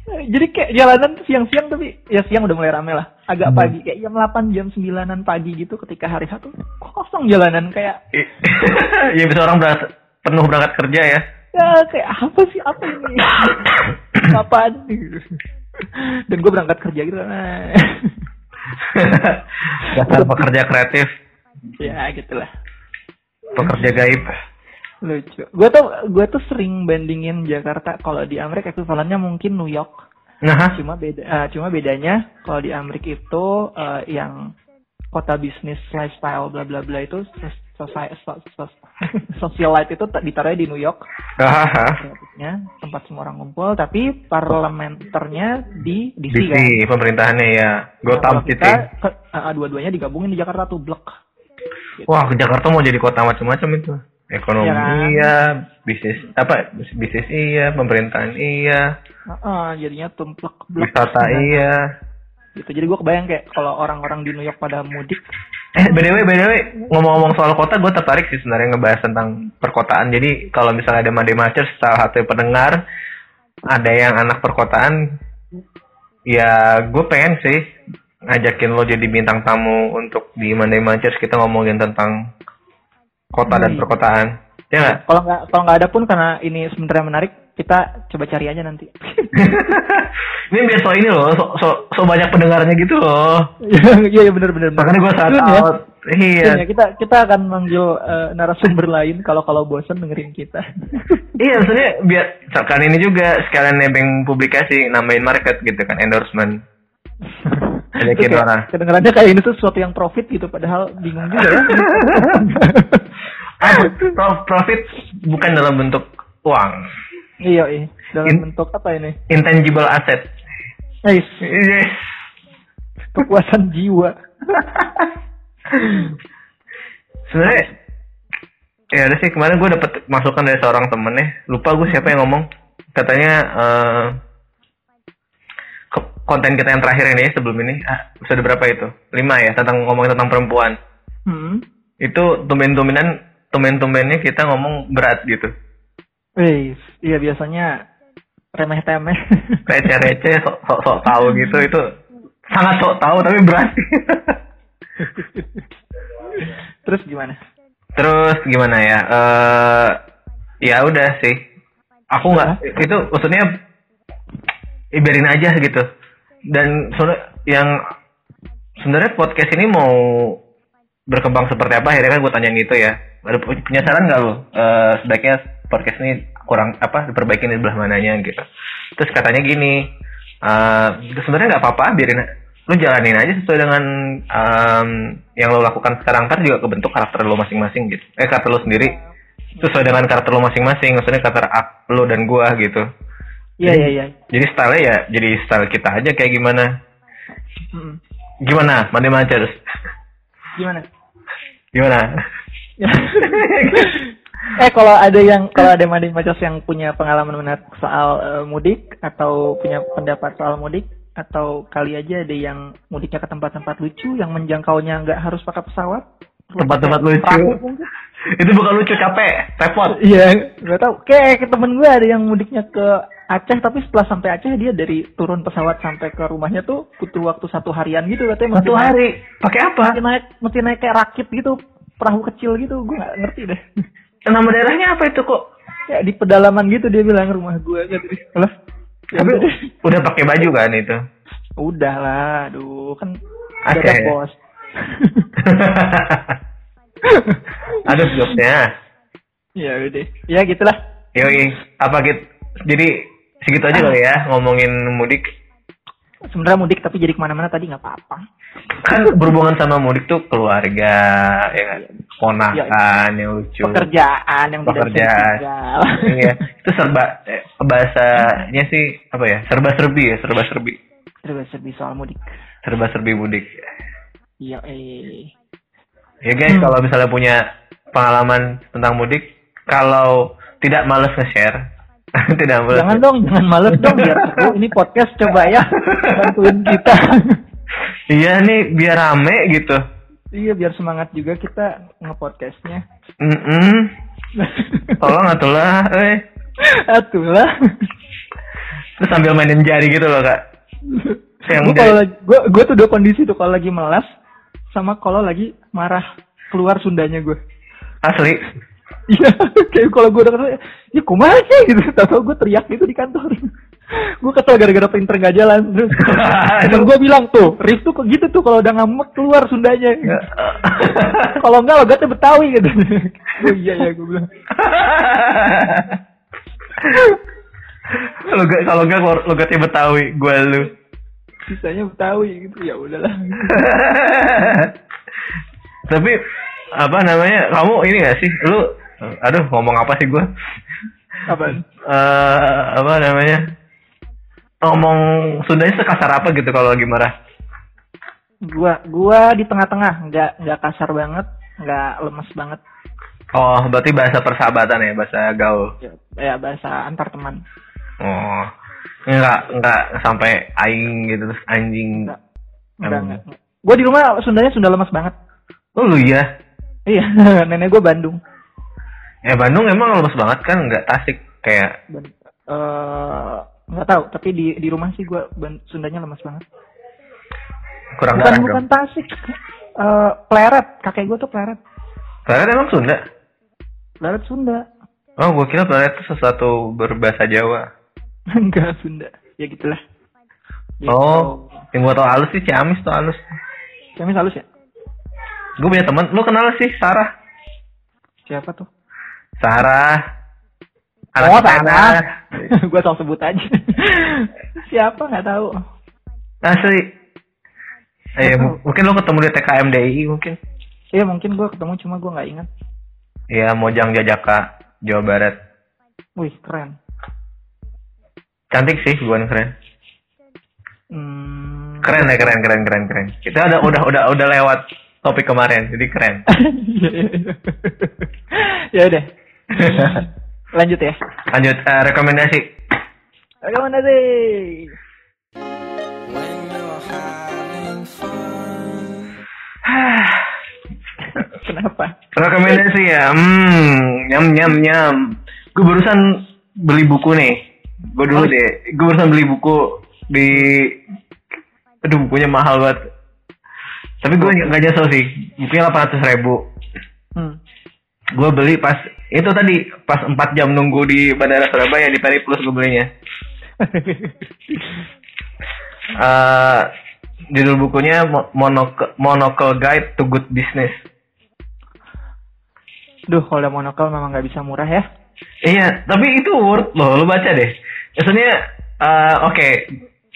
S2: Jadi kayak jalanan tuh siang-siang tapi ya siang udah mulai rame lah. Agak
S1: Hmm.
S2: pagi kayak jam 8 jam 9an pagi gitu ketika hari satu kosong jalanan kayak
S1: ya bisa orang berangkat penuh berangkat kerja ya.
S2: Ya kayak apa sih apa ini? Apaan? nih? dan gue berangkat kerja gitu. Nah.
S1: dasar pekerja kreatif.
S2: Ya gitulah.
S1: Pekerja gaib.
S2: Lucu. Gue tuh gue tuh sering bandingin Jakarta. Kalau di Amerika ekuivalennya mungkin New York.
S1: Nah
S2: cuma beda eh, cuma bedanya kalau di Amerika itu eh, yang kota bisnis lifestyle bla bla bla itu sos- socialite itu ta- ditaruhnya di New York kreatifnya tempat semua orang ngumpul tapi parlementernya di DC,
S1: DC
S2: kan
S1: pemerintahannya ya
S2: Nah,
S1: Gotham
S2: kalau
S1: City
S2: kita eh, dua-duanya digabungin di Jakarta tuh blok Gitu.
S1: Wah, Jakarta mau jadi kota macam-macam itu. Ekonomi
S2: Iya kan?
S1: iya, bisnis apa? Bisnis iya, pemerintahan iya,
S2: Heeh, jadinya tumplek blok
S1: wisata iya.
S2: Gitu jadi gue kebayang kayak kalau orang-orang di New York pada mudik
S1: Eh, btw, btw, ngomong-ngomong soal kota, gue tertarik sih sebenarnya ngebahas tentang perkotaan. Jadi kalau misalnya ada Made Machers, salah satu pendengar, ada yang anak perkotaan, ya gue pengen sih ngajakin lo jadi bintang tamu untuk di Monday Machers kita ngomongin tentang kota dan perkotaan. Ya nggak?
S2: kalau nggak kalau nggak ada pun karena ini sebenarnya menarik kita coba cari aja nanti.
S1: ini biar so ini loh, so, so, so banyak pendengarnya gitu loh.
S2: Iya iya benar benar.
S1: Makanya gue saat
S2: ya.
S1: out. Iya.
S2: Soon ya, kita kita akan manggil eh, narasumber lain kalau kalau bosan dengerin kita.
S1: Iya, maksudnya biar sekalian ini juga sekalian nebeng publikasi nambahin market gitu kan endorsement.
S2: Terus kayak. Kedengarannya kayak ini tuh sesuatu yang profit gitu padahal bingung juga ya.
S1: Ah, pro- profit bukan dalam bentuk uang,
S2: iya iya. Dalam
S1: In-
S2: bentuk apa ini?
S1: intangible asset.
S2: Guys,
S1: Yes.
S2: kepuasan jiwa.
S1: Sebenarnya ya ada sih kemarin gue dapet masukan dari seorang temen nih, lupa gue siapa yang ngomong. Katanya ke- konten kita yang terakhir ini sebelum ini ah, episode berapa itu? Lima ya tentang ngomongin tentang perempuan.
S2: Hmm.
S1: Itu tumben-tumbenan tumben-tumbennya kita ngomong berat gitu.
S2: Guys, iya biasanya remeh temeh.
S1: Receh-receh sok sok sok tahu gitu itu sangat sok tahu tapi berat.
S2: Terus gimana?
S1: Terus gimana ya? Eh ya udah sih. Aku nggak itu maksudnya eh, biarin aja gitu. Dan sebenarnya yang sebenarnya podcast ini mau berkembang seperti apa akhirnya kan gue tanyain gitu ya. Ada pu- punya saran nggak lo? Eh sebaiknya podcast ini kurang apa diperbaiki di belah mananya gitu. Terus katanya gini, eh sebenarnya nggak apa-apa biarin lu jalanin aja sesuai dengan em, yang lo lakukan sekarang kan juga kebentuk karakter lo masing-masing gitu eh karakter lo sendiri sesuai dengan karakter lo masing-masing maksudnya karakter ak- lo dan gua gitu
S2: Iya iya iya.
S1: jadi style ya jadi style kita aja kayak gimana
S2: Hmm.
S1: gimana mandi mancer
S2: Gimana?
S1: Gimana?
S2: Eh kalau ada yang kalau ada Madi Macos yang punya pengalaman menarik soal eh, mudik atau punya pendapat soal mudik atau kali aja ada yang mudiknya ke tempat-tempat lucu yang menjangkaunya nggak harus pakai pesawat?
S1: Tempat-tempat lucu. Itu bukan lucu capek repot
S2: Iya, nggak tahu. Kayak temen gue ada yang mudiknya ke Aceh, tapi setelah sampai Aceh dia dari turun pesawat sampai ke rumahnya tuh butuh waktu satu harian gitu katanya.
S1: satu hari pakai apa
S2: Mesti naik, mesti naik kayak rakit gitu, perahu kecil gitu. Gue nggak ngerti deh.
S1: nama daerahnya apa itu kok
S2: ya di pedalaman gitu dia bilang rumah gue gitu. Lah, ya
S1: tapi
S2: udah
S1: pakai baju kan itu
S2: Udah lah, aduh kan
S1: Aceh
S2: ada
S1: ya?
S2: bos.
S1: aduh jokesnya
S2: ya udah. Ya gitulah.
S1: Yoi, apa gitu? Jadi segitu aja kali ya ngomongin mudik.
S2: Sebenarnya mudik tapi jadi ke mana-mana tadi nggak apa-apa.
S1: Kan berhubungan sama mudik tuh keluarga, ya kan? Ponakan yang lucu.
S2: Pekerjaan yang
S1: Pekerjaan. Iya, itu serba eh, bahasanya sih apa ya? Serba-serbi ya, serba-serbi.
S2: Terus serbi soal mudik.
S1: Serba-serbi mudik.
S2: Iya, eh.
S1: Ya guys,
S2: Hmm.
S1: kalau misalnya punya pengalaman tentang mudik, kalau tidak males nge-share, tidak males.
S2: Jangan dong, jangan males dong biar seru. Ini podcast coba ya bantuin kita.
S1: Iya nih biar rame gitu.
S2: iya, biar semangat juga kita ngepodcastnya.
S1: Mm Tolong atulah, eh.
S2: Atulah.
S1: Terus sambil mainin jari gitu loh kak.
S2: Gue kalau gue gue tuh dua kondisi tuh kalau lagi melas sama kalau lagi marah keluar Sundanya gue.
S1: asli.
S2: Iya, kayak kalau gue udah kata, ya kumaha sih gitu. Tahu gue teriak gitu di kantor. gue kesel gara-gara printer nggak jalan. Terus temen gue bilang tuh, Rif tuh kok gitu tuh kalau udah ngambek keluar Sundanya. kalau enggak logatnya Betawi gitu. oh iya ya gue bilang.
S1: Kalau gak kalau gak logatnya Betawi, gue lu.
S2: Sisanya Betawi gitu ya udahlah.
S1: Tapi apa namanya? Kamu ini gak sih? Lu aduh ngomong apa sih gue?
S2: Apaan?
S1: Eh apa namanya? Ngomong Sundanya sekasar apa gitu kalau lagi marah?
S2: Gua gua di tengah-tengah, nggak nggak kasar banget, nggak lemes banget.
S1: Oh, berarti bahasa persahabatan ya, bahasa gaul.
S2: Ya, ya bahasa antar teman.
S1: Oh. Enggak, enggak sampai aing gitu terus anjing.
S2: Enggak. Enggak, enggak. Gua di rumah Sundanya Sunda lemes banget.
S1: Oh lu ya?
S2: Iya, nenek gua Bandung.
S1: Ya Bandung emang lemes banget kan, enggak Tasik kayak
S2: eh nggak tahu, tapi di di rumah sih Ban- Sundanya lemes banget.
S1: kurang
S2: bukan
S1: darah
S2: bukan
S1: dong.
S2: Tasik. Eh pleret, kakek gua tuh pleret.
S1: Karena emang Sunda.
S2: Pleret Sunda.
S1: Oh, gue kira planet itu sesuatu berbahasa Jawa.
S2: Enggak Sunda. Ya gitulah. Gitu.
S1: Oh, yang gue tau halus sih Ciamis tuh halus.
S2: Ciamis halus ya?
S1: Gue punya teman, lu kenal sih Sarah?
S2: Siapa tuh?
S1: Sarah. Anak
S2: oh. Sarah. gue tau sebut aja. Siapa nggak tahu.
S1: Asli. Eh, mungkin lu ketemu di TKMDI mungkin.
S2: Iya mungkin gue ketemu cuma gue nggak ingat.
S1: Iya, Mojang Jajaka, Jawa Barat.
S2: Wih keren.
S1: Cantik sih, bukan keren.
S2: Hmm.
S1: Keren ya, keren, keren, keren, keren. Kita udah, udah, udah, udah lewat topik kemarin, jadi keren.
S2: ya udah. Lanjut ya.
S1: Lanjut, eh, rekomendasi.
S2: Rekomendasi. Kenapa?
S1: Rekomendasi ya, hmm, nyam, nyam, nyam. Gue barusan beli buku nih. Gue dulu
S2: Oh.
S1: deh, gue barusan beli buku di, aduh bukunya mahal banget. Tapi gue nggak nyesel sih, bukunya 800 ribu.
S2: Hmm.
S1: Gue beli pas, itu tadi, pas 4 jam nunggu di Bandara Surabaya di Peri Plus gue belinya. eh judul bukunya Mo- Monocle, Monocle Guide to Good Business.
S2: Duh, kalau monokel memang nggak bisa murah ya.
S1: Iya, tapi itu worth loh, lu baca deh. Maksudnya, eh, oke,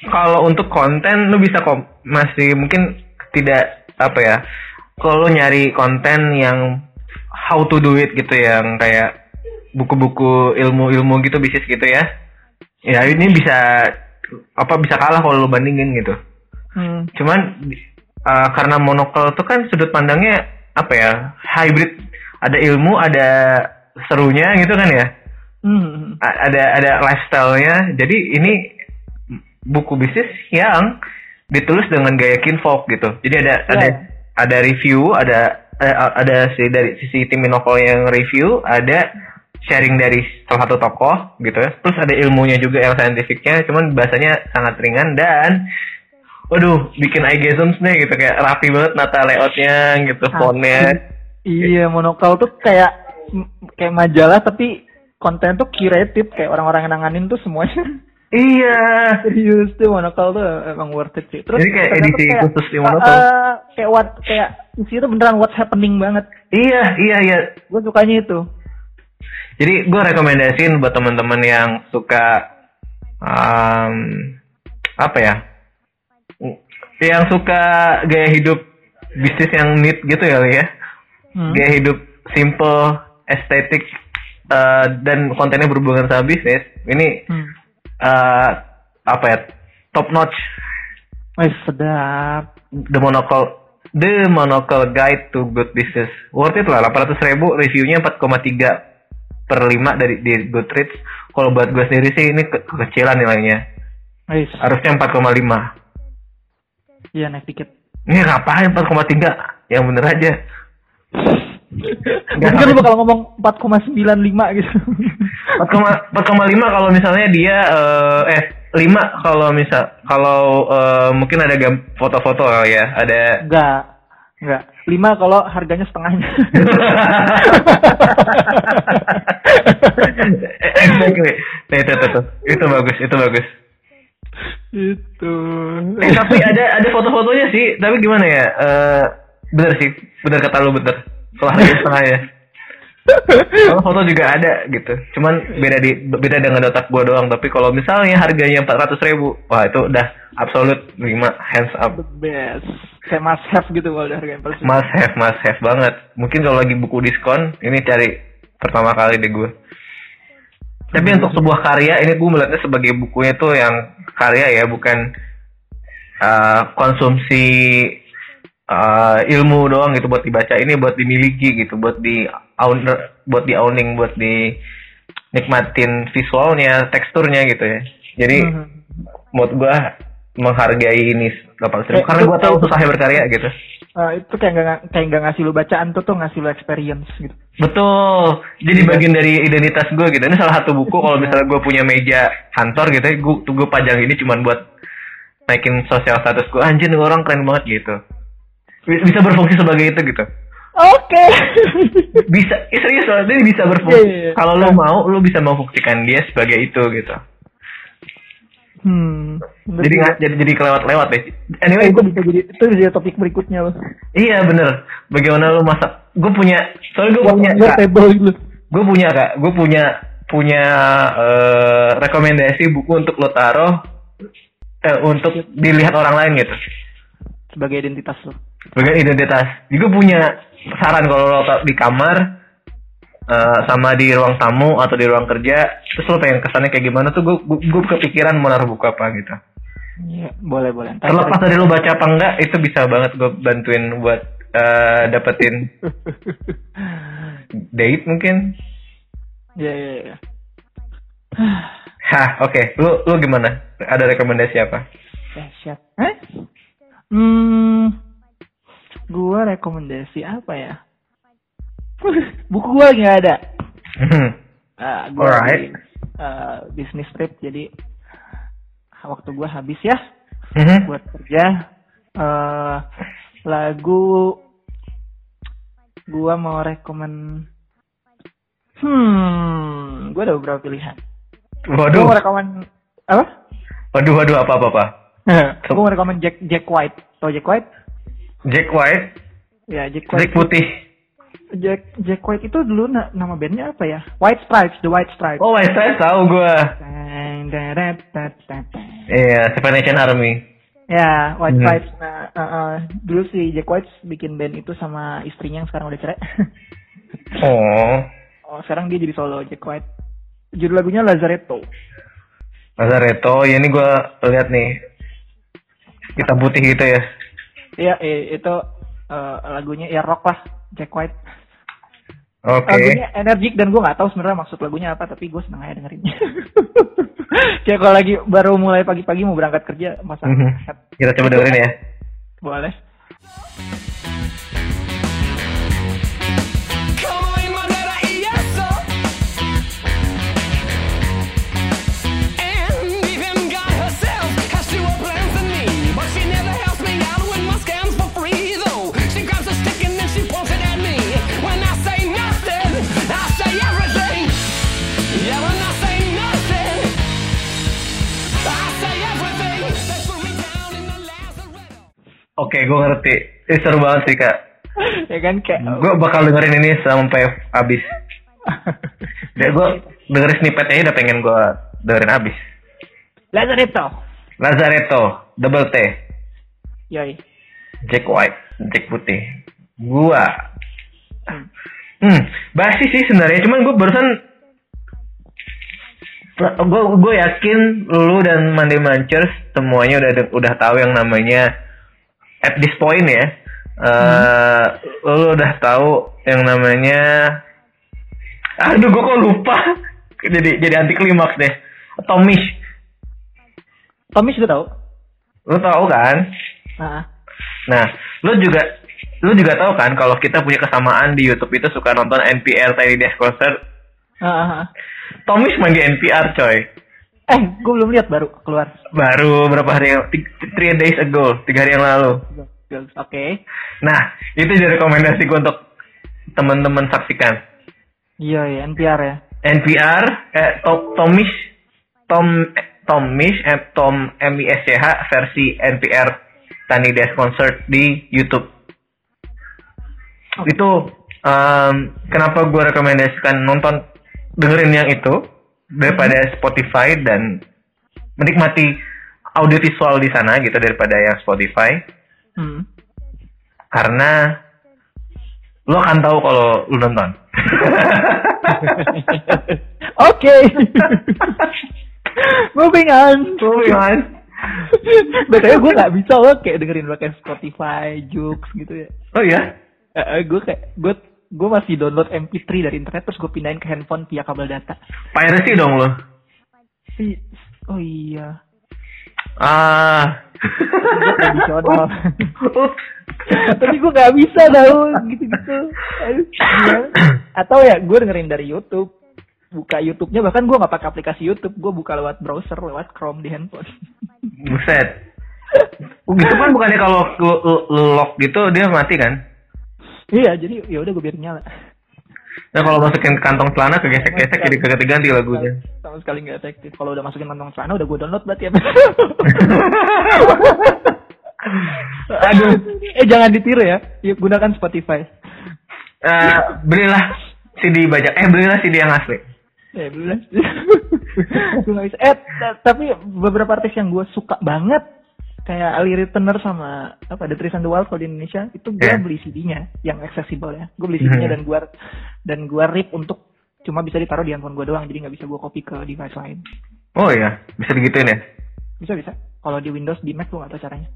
S1: kalau untuk konten lu bisa kok masih mungkin tidak apa ya. Kalau nyari konten yang how to do it gitu yang kayak buku-buku ilmu-ilmu gitu bisnis gitu ya. Ya ini bisa apa bisa kalah kalau lu bandingin gitu.
S2: Hmm.
S1: Cuman uh, karena monokel tuh kan sudut pandangnya apa ya hybrid ada ilmu ada serunya gitu kan ya
S2: Hmm.
S1: Ada ada lifestyle-nya. Jadi ini buku bisnis yang ditulis dengan gaya kinfolk gitu. Jadi ada
S2: Ya.
S1: ada ada review ada eh, ada si dari sisi tim Minovel yang review ada sharing dari salah satu tokoh gitu. Ya terus ada ilmunya juga yang saintifiknya cuman bahasanya sangat ringan dan waduh bikin eye gazums nih gitu. Kayak rapi banget nata layoutnya gitu fontnya.
S2: Iya, monokel tuh kayak kayak majalah tapi konten tuh curated kayak orang-orang yang nanganin tuh semuanya
S1: iya
S2: serius tuh monokel tuh emang worth it sih. Terus
S1: Jadi kayak edisi
S2: tuh
S1: khusus di
S2: eh,
S1: Monokel.
S2: eh, kayak what kayak isinya tuh beneran what's happening banget.
S1: iya iya iya
S2: Gue sukanya itu.
S1: Jadi gue rekomendasiin buat teman-teman yang suka um, apa ya, yang suka gaya hidup bisnis yang neat gitu ya, ya,
S2: Hmm.
S1: gaya hidup simple, estetik uh, dan kontennya berhubungan sama bisnis. Ini
S2: Hmm.
S1: uh, apa ya, top notch.
S2: Wih, sedap.
S1: The Monocle The Monocle Guide to Good Business worth it lah 800 ribu reviewnya 4,3 per 5 dari di Goodreads kalau buat gue sendiri sih ini ke- kekecilan nilainya
S2: Wih,
S1: harusnya 4,5
S2: iya naik dikit.
S1: ini ngapain 4,3 yang bener aja Nggak
S2: Mungkin lu bakal ngomong 4,95 gitu.
S1: 4,5 4,5 kalau misalnya dia eh, eh 5 kalau misal kalau eh, mungkin ada foto-foto kali ya ada
S2: Enggak. Enggak. 5 kalau harganya setengahnya.
S1: exactly nah, itu, itu, itu, itu bagus itu bagus
S2: itu.
S1: Eh, tapi ada ada foto-fotonya sih, tapi gimana ya? Eh bener sih, bener kata lu bener. Kalau harga setengah ya. Kalau foto juga ada gitu. Cuman beda di beda dengan otak gua doang. Tapi kalau misalnya harganya 400 ribu, wah itu udah absolut 5 hands up.
S2: The best. Kayak must have gitu kalau udah harganya paling.
S1: Must have, must have banget. Mungkin kalau lagi buku diskon, ini cari pertama kali deh gue. Tapi untuk sebuah karya, ini gue melihatnya sebagai bukunya tuh yang karya ya, bukan uh, konsumsi uh, ilmu doang gitu buat dibaca. Ini buat dimiliki gitu, buat di owner, buat di owning, buat di nikmatin visualnya, teksturnya gitu ya. Jadi
S2: Mhm.
S1: menurut gue menghargai ini 800 ribu
S2: Eh,
S1: karena gue tahu susahnya berkarya gitu.
S2: Eh, itu kayak nggak kayak nggak ngasih lu bacaan tuh tuh ngasih lu experience gitu.
S1: Betul. Jadi bagian dari identitas gue gitu. Ini salah satu buku kalau misalnya gue punya meja kantor gitu, gue tuh gue pajang ini cuman buat naikin sosial status gue. Anjir orang keren banget gitu. Bi- Bisa berfungsi sebagai itu gitu.
S2: Oke.
S1: Bisa, eh, serius loh, dia bisa
S2: Iya,
S1: berfungsi.
S2: iya, iya.
S1: Kalau lo mau, lo bisa membuktikan dia sebagai itu gitu.
S2: hmm.
S1: Jadi nggak jadi jadi kelewat-lewat deh.
S2: Eh,
S1: Anyway,
S2: itu bisa jadi itu bisa jadi topik berikutnya loh.
S1: iya bener. Bagaimana lo masak? Gue punya, soalnya gue punya,
S2: Gue
S1: Kak.
S2: table gitu.
S1: gue punya kak, gue punya punya eh, rekomendasi buku untuk lo taruh eh, untuk dilihat orang lain gitu.
S2: sebagai identitas lo.
S1: Bagian identitas. Gue punya saran kalau lo di kamar eh, sama di ruang tamu atau di ruang kerja, terus lo pengen kesannya kayak gimana tuh gue gue kepikiran mau naruh buku apa gitu.
S2: Iya, boleh boleh. Ntar
S1: Terlepas dari lo baca apa enggak, itu bisa banget gue bantuin buat eh, dapetin date mungkin.
S2: Iya iya iya.
S1: Hah, oke. Lu lu gimana? Ada rekomendasi apa?
S2: Dahsyat. Eh? Hmm. Gua rekomendasi apa ya? Buku gua nggak ada.
S1: Hmm.
S2: Ah, gua
S1: Alright.
S2: lagi, eh, bisnis trip jadi waktu gua habis ya
S1: Mhm.
S2: buat kerja. eh lagu gua mau rekomen Hmm, gua ada beberapa pilihan. Gua
S1: Waduh,
S2: mau rekomen apa?
S1: waduh, waduh, apa apa apa?
S2: gua mau rekomen Jack Jack White. Tau Jack White?
S1: Jack White,
S2: Ya, Jack White.
S1: Jack putih.
S2: Jack Jack White itu dulu na- nama bandnya apa ya? White Stripes, The White Stripes.
S1: Oh, White Stripes tahu
S2: dang.
S1: Iya, Seven Nation Army.
S2: Ya, White
S1: Hmm.
S2: Stripes. Nah, uh, uh, dulu si Jack White bikin band itu sama istrinya yang sekarang udah cerai.
S1: Oh,
S2: oh, sekarang dia jadi solo Jack White. Judul lagunya Lazaretto.
S1: Lazaretto. Ya ini gua lihat nih. Kita putih gitu ya.
S2: Iya, eh, itu uh, lagunya ya rock lah, Jack White.
S1: Oke.
S2: Lagunya energik dan gue nggak tahu sebenarnya maksud lagunya apa, tapi gue seneng aja dengerinnya. Kayak kalau lagi baru mulai pagi-pagi mau berangkat kerja, masa
S1: Mhm. Kita coba dengerin ya.
S2: boleh.
S1: Oke, gua ngerti. Ini seru banget sih kak.
S2: ya kan kayak
S1: Gua bakal dengerin ini sampai habis. Dan gua dengerin snippetnya aja udah pengen gua dengerin habis.
S2: Lazaretto.
S1: Lazaretto, double T.
S2: Yoi.
S1: Jack White, Jack putih. Gua. Hmm, basi sih sebenarnya. Cuman gue barusan gue gue yakin lu dan Monday Manchers semuanya udah udah tahu yang namanya at this point ya. eh Lu udah tahu yang namanya Aduh, gue kok lupa. Jadi jadi anti klimaks deh. Tomish.
S2: Tommy sudah tahu.
S1: Lu tahu kan?
S2: Nah,
S1: Nah, lu juga lu juga tahu kan kalau kita punya kesamaan di YouTube itu suka nonton NPR Tiny Desk Concert.
S2: ah, ah, ah.
S1: Tomis main di NPR coy.
S2: Eh, gue belum lihat baru keluar.
S1: Baru berapa hari yang three days ago, tiga hari yang lalu.
S2: Oke.
S1: Nah, itu jadi rekomendasi gue untuk teman-teman saksikan.
S2: Iya ya, NPR ya.
S1: NPR, eh, Tom, Tomish, Tom, eh, Tomish, eh, Tom M I S C H versi NPR Tiny Desk Concert di YouTube. Itu em, kenapa gue rekomendasikan nonton dengerin yang itu daripada Spotify dan menikmati audio visual di sana gitu daripada yang Spotify
S2: Hmm.
S1: karena lo akan tahu kalau lo nonton.
S2: Oke. Moving on.
S1: Moving on.
S2: Betulnya gue gak bisa loh kayak dengerin pakai Spotify, Joox gitu ya.
S1: Oh iya?
S2: gue kayak gue gue masih download MP3 dari internet terus gue pindahin ke handphone via kabel data.
S1: Piracy dong lo.
S2: I- Oh iya.
S1: Ah.
S2: Tradisional. Tapi gue gak bisa tau gitu-gitu. Gimana? Atau ya gue dengerin dari YouTube. Buka YouTube-nya bahkan gue gak pakai aplikasi YouTube. Gue buka lewat browser, lewat Chrome di handphone.
S1: Buset. Gitu kan bukannya kalau lu lock gitu dia mati kan?
S2: Iya, jadi ya udah gue biarin nyala.
S1: Nah kalau masukin ke kantong celana kegesek-gesek jadi kagak ganti lagunya.
S2: Sama sekali nggak efektif. Kalau udah masukin kantong celana udah gue download berarti ya.
S1: Aduh.
S2: Eh jangan ditiru ya. Yuk, gunakan Spotify.
S1: Eh, belilah CD bajak. Eh belilah CD yang asli.
S2: Eh bisa. Eh ta- tapi beberapa artis yang gue suka banget kayak Ali Returner sama apa The Trees and the Wild kalau di Indonesia itu gue
S1: Yeah.
S2: beli CD-nya yang accessible ya. Gue beli CD-nya
S1: Mhm.
S2: dan gue dan gue rip untuk cuma bisa ditaruh di handphone gue doang jadi nggak bisa gue copy ke device lain.
S1: Oh iya, bisa digituin ya?
S2: Bisa bisa. Kalau di Windows di Mac gue nggak tahu caranya.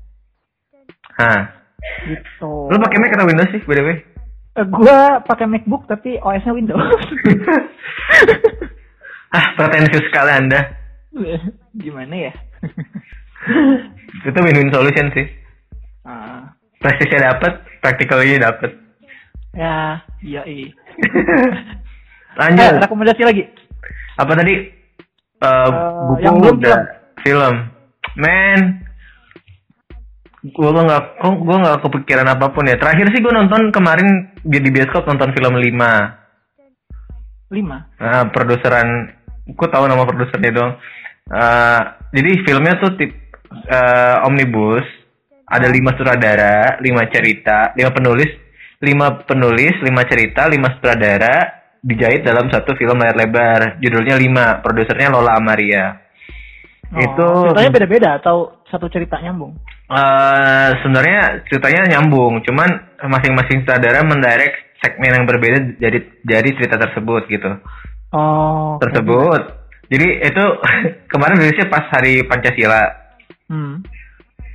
S1: Hah.
S2: Gitu.
S1: Lu pakai Mac atau Windows sih, by the way?
S2: Eh, gua pakai MacBook tapi OS-nya Windows.
S1: ah, pretensius sekali Anda.
S2: Gimana ya?
S1: Itu win-win solution sih.
S2: Ah,
S1: Prestisnya dapet, practically dapet.
S2: ya, iya iya.
S1: Lanjut.
S2: Eh, rekomendasi lagi.
S1: Apa tadi? Eh, buku
S2: yang belum
S1: udah. film. Men, gue nggak, kok gue nggak kepikiran apa pun ya. Terakhir sih gue nonton kemarin di bioskop nonton film 5
S2: Lima.
S1: Nah, produseran, gue tahu nama produsernya dong. Eh, jadi filmnya tuh tip eh, omnibus, ada lima sutradara, lima cerita, lima penulis, lima penulis, lima cerita, lima sutradara dijahit dalam satu film layar lebar. Judulnya lima, produsernya Lola Amaria.
S2: Oh,
S1: Itu
S2: ceritanya beda-beda atau satu cerita nyambung?
S1: eh sebenarnya ceritanya nyambung, cuman masing-masing sutradara mendirect segmen yang berbeda jadi jadi cerita tersebut gitu.
S2: Oh.
S1: tersebut. Jadi itu kemarin rilisnya pas hari Pancasila
S2: Hmm.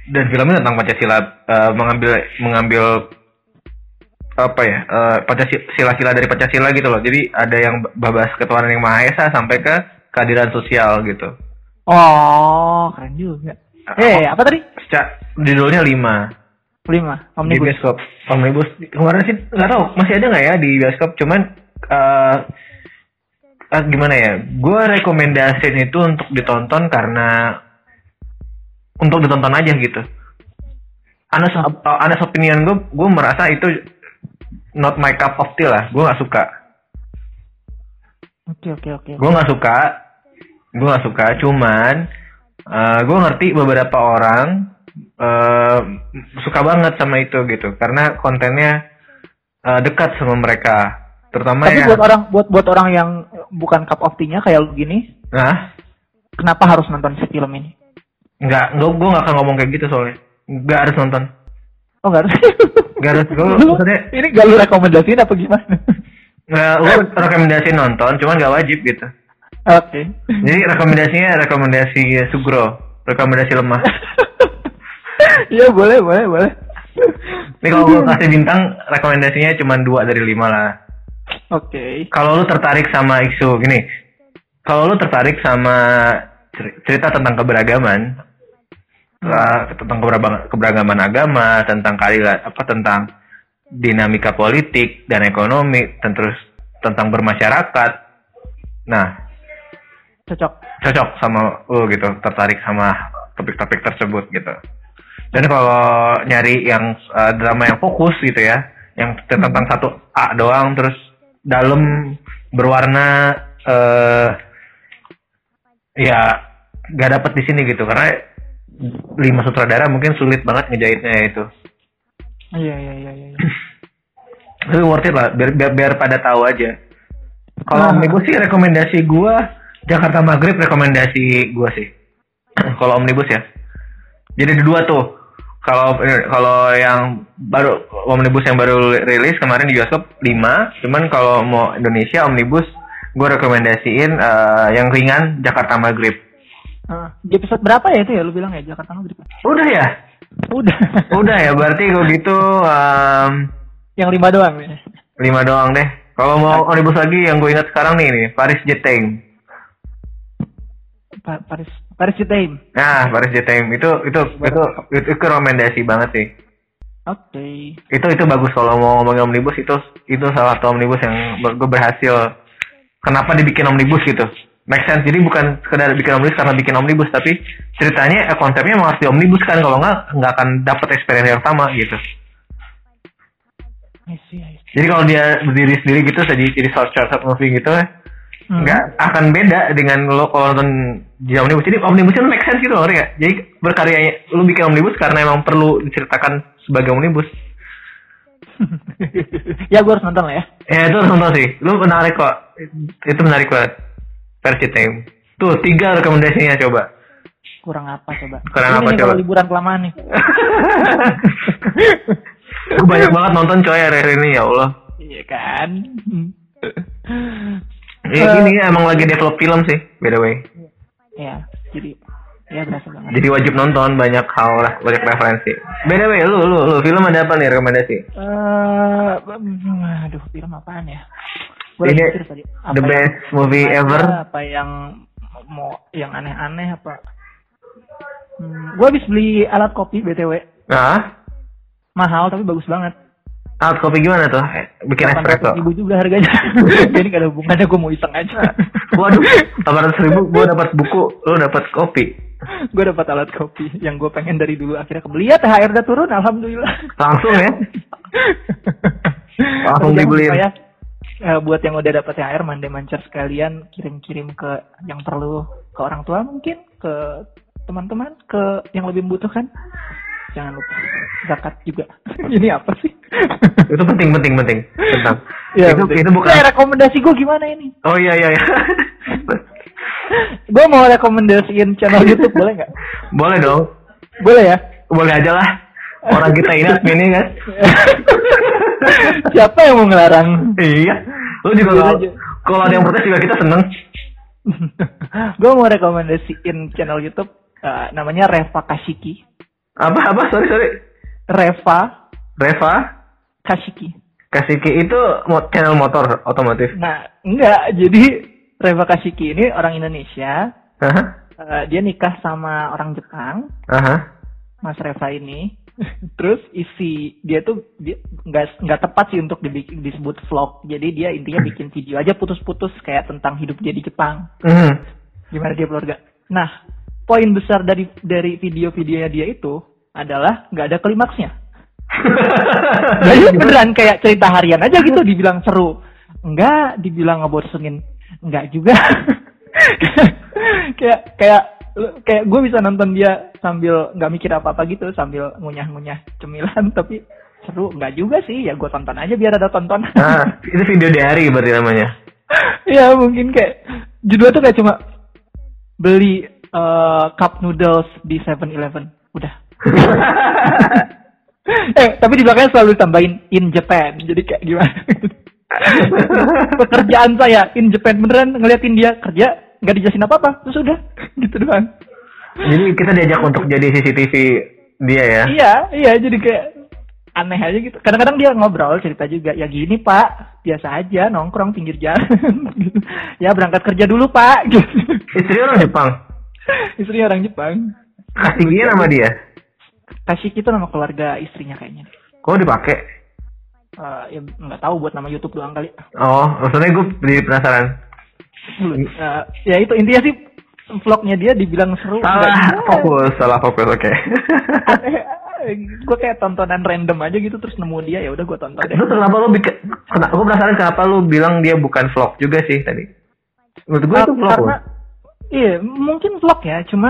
S1: dan filmnya tentang Pancasila eh, mengambil mengambil apa ya eh, Pancasila sila dari Pancasila gitu loh. Jadi ada yang bahas ketuhanan yang maha esa sampai ke keadilan sosial gitu.
S2: Oh, keren juga. Eh, apa tadi?
S1: Seca- judulnya lima
S2: Lima.
S1: di
S2: Omnibus.
S1: bioskop. Omnibus kemarin sih nggak tahu masih ada nggak ya di bioskop. Cuman eh eh, gimana ya? Gue rekomendasiin itu untuk ditonton karena untuk ditonton aja gitu. Anas uh, Anas opinion gue, gue merasa itu not my cup of tea lah. Gue nggak suka.
S2: Oke, oke, oke.
S1: Gue nggak suka. Gue nggak suka. Cuman gue ngerti beberapa orang eh, suka banget sama itu gitu. Karena kontennya eh, dekat sama mereka. Terutama
S2: Tapi
S1: ya.
S2: buat orang buat buat orang yang bukan cup of tea-nya kayak lu gini,
S1: Nah,
S2: kenapa harus nonton si film ini?
S1: Nggak, gue gue nggak akan ngomong kayak gitu soalnya. Nggak harus nonton.
S2: Oh, enggak harus.
S1: Nggak harus. Gue maksudnya
S2: ini gak lu rekomendasiin apa gimana?
S1: nggak, gue rekomendasi nonton, cuman nggak wajib gitu.
S2: Oke.
S1: Jadi rekomendasinya rekomendasi Sugro, rekomendasi lemah.
S2: Iya, boleh, boleh, boleh.
S1: Ini kalau gue kasih bintang, rekomendasinya cuma dua dari lima lah.
S2: Oke.
S1: Kalau lu tertarik sama isu gini, kalau lu tertarik sama cer- cerita tentang keberagaman, tentang keberagaman, agama, tentang keadilan, apa tentang dinamika politik dan ekonomi, dan terus tentang bermasyarakat, nah
S2: Cocok.
S1: cocok sama lu gitu, tertarik sama topik-topik tersebut gitu. Dan kalau nyari yang uh, drama yang fokus gitu ya, yang tentang satu A doang terus dalam berwarna eh ya gak dapet di sini gitu karena lima sutradara mungkin sulit banget ngejahitnya itu.
S2: Iya, iya, iya, iya.
S1: Tapi worth it lah, biar biar, biar pada tahu aja. Kalau
S2: Ah.
S1: omnibus sih rekomendasi gua Jakarta Maghrib rekomendasi gua sih. kalau omnibus ya. Jadi ada dua tuh. Kalau kalau yang baru omnibus yang baru rilis kemarin di bioskop 5, cuman kalau mau Indonesia omnibus gua rekomendasiin eh, yang ringan Jakarta Maghrib.
S2: Ah, di episode berapa ya itu ya lu bilang ya Jakarta Maghrib?
S1: Udah ya?
S2: Udah.
S1: Udah ya, berarti kalau gitu em,
S2: yang lima doang ya.
S1: lima doang deh. Kalau mau omnibus lagi yang gue ingat sekarang nih, nih Paris Jetame.
S2: Pa- Paris Paris Time.
S1: Nah, Paris Jetame itu itu itu itu, itu rekomendasi banget sih.
S2: Oke.
S1: Itu itu bagus kalau mau ngomongin omnibus itu itu salah satu omnibus yang gue berhasil. Kenapa dibikin omnibus gitu? Make sense. Jadi bukan sekedar bikin omnibus karena bikin omnibus, tapi ceritanya eh, konsepnya emang harus di omnibus kan. Kalau nggak nggak akan dapet experience yang sama gitu.
S2: I see, I see.
S1: Jadi kalau dia berdiri sendiri gitu jadi jadi short short, short movie gitu
S2: Hmm.
S1: nggak akan beda dengan lo kalau nonton di omnibus. Jadi omnibus kan make sense gitu loh, nggak? Jadi berkaryanya lu bikin omnibus karena emang perlu diceritakan sebagai omnibus.
S2: ya gue harus nonton lah ya.
S1: Ya itu harus nonton sih. Lu menarik kok. Itu menarik banget. Versi Time. Tuh tiga rekomendasinya coba.
S2: Kurang apa coba?
S1: Kurang
S2: Ini
S1: apa
S2: nih
S1: coba?
S2: kalau liburan kelamaan nih.
S1: Gue banyak banget nonton coy hari ini ya Allah.
S2: Iya kan?
S1: Ya gini emang lagi develop film sih, by the way.
S2: ya, jadi ya berasa banget.
S1: Jadi wajib nonton banyak hal lah, banyak referensi. By the way, lu lu lu film ada apa nih rekomendasi?
S2: Eh, mm, aduh film apaan ya?
S1: Ini the best movie
S2: ada,
S1: ever.
S2: Apa yang mau yang aneh-aneh apa? Hmm, gue habis beli alat kopi btw
S1: Nah,
S2: mahal tapi bagus banget.
S1: art kopi gimana tuh? Eh, Bikin espresso.
S2: ribu juga harganya. Jadi gak ada hubungannya gue mau iseng aja.
S1: Waduh, 800 ribu gue dapat buku, lu dapat kopi.
S2: gue dapat alat kopi yang gue pengen dari dulu akhirnya kebeli ya THR udah turun alhamdulillah.
S1: Langsung ya. Langsung dibeliin.
S2: Eh, buat yang udah dapat THR mande mancer sekalian kirim-kirim ke yang perlu ke orang tua mungkin ke teman-teman ke yang lebih membutuhkan jangan lupa zakat juga ini apa sih
S1: Itu penting penting penting tentang.
S2: Ya,
S1: itu itu bukan.
S2: Eh, rekomendasi gue gimana ini
S1: Oh iya iya iya.
S2: gue mau rekomendasiin channel YouTube boleh nggak
S1: Boleh dong.
S2: boleh ya
S1: Boleh aja lah. Orang kita ini adminnya kan.
S2: siapa yang mau ngelarang
S1: Iya. Lu juga
S2: Boleh
S1: kalau ada yang protes juga kita seneng.
S2: gue mau rekomendasiin channel YouTube eh, namanya Reva Kashiki
S1: Apa apa sorry sorry.
S2: Reva
S1: Reva
S2: Kashiki
S1: Kasiki itu channel motor otomotif.
S2: Nah, enggak. Jadi Reva Kashiki ini orang Indonesia.
S1: Aha.
S2: Eh, dia nikah sama orang Jepang,
S1: Aha.
S2: Mas Reva ini. Terus isi dia tuh dia nggak nggak tepat sih untuk dibikin disebut vlog. Jadi dia intinya bikin video aja putus-putus kayak tentang hidup dia di Jepang.
S1: Mhm.
S2: Gimana dia keluarga. Nah, poin besar dari dari video-videonya dia itu adalah nggak ada klimaksnya. Jadi beneran kayak cerita harian aja gitu dibilang seru. Enggak, dibilang ngebosenin. Enggak juga. kayak kayak kayak gue bisa nonton dia sambil nggak mikir apa-apa gitu sambil ngunyah-ngunyah cemilan tapi seru. Enggak juga sih ya gue tonton aja biar ada tonton
S1: Nah, itu video diary berarti namanya.
S2: ya mungkin kayak judulnya tuh kayak cuma beli eh, cup noodles di 7-Eleven udah. Eh tapi di belakangnya selalu tambahin in Japan. Jadi kayak gimana? Pekerjaan saya in Japan. Beneran ngeliatin dia kerja nggak dijelasin apa apa terus udah gitu doang
S1: Jadi kita diajak untuk jadi CCTV dia ya.
S2: iya iya jadi kayak aneh aja gitu kadang-kadang dia ngobrol cerita juga ya gini pak biasa aja nongkrong pinggir jalan gitu. ya berangkat kerja dulu pak gitu
S1: Istri orang Jepang.
S2: istri orang Jepang
S1: Kasihnya nama dia.
S2: Kashiki itu nama keluarga istrinya kayaknya
S1: Kok dipakai?
S2: Eh, ya nggak tahu buat nama YouTube doang kali
S1: Oh, maksudnya gue jadi penasaran.
S2: Eh, ya itu intinya sih vlognya dia dibilang seru
S1: Salah fokus, salah fokus, oke.
S2: gue kayak tontonan random aja gitu terus nemu dia ya udah gue tonton deh
S1: Terus kenapa lu bikin? Kenapa? Gue penasaran kenapa lu bilang dia bukan vlog juga sih tadi? Menurut gue itu vlog.
S2: karena iya mungkin vlog ya cuma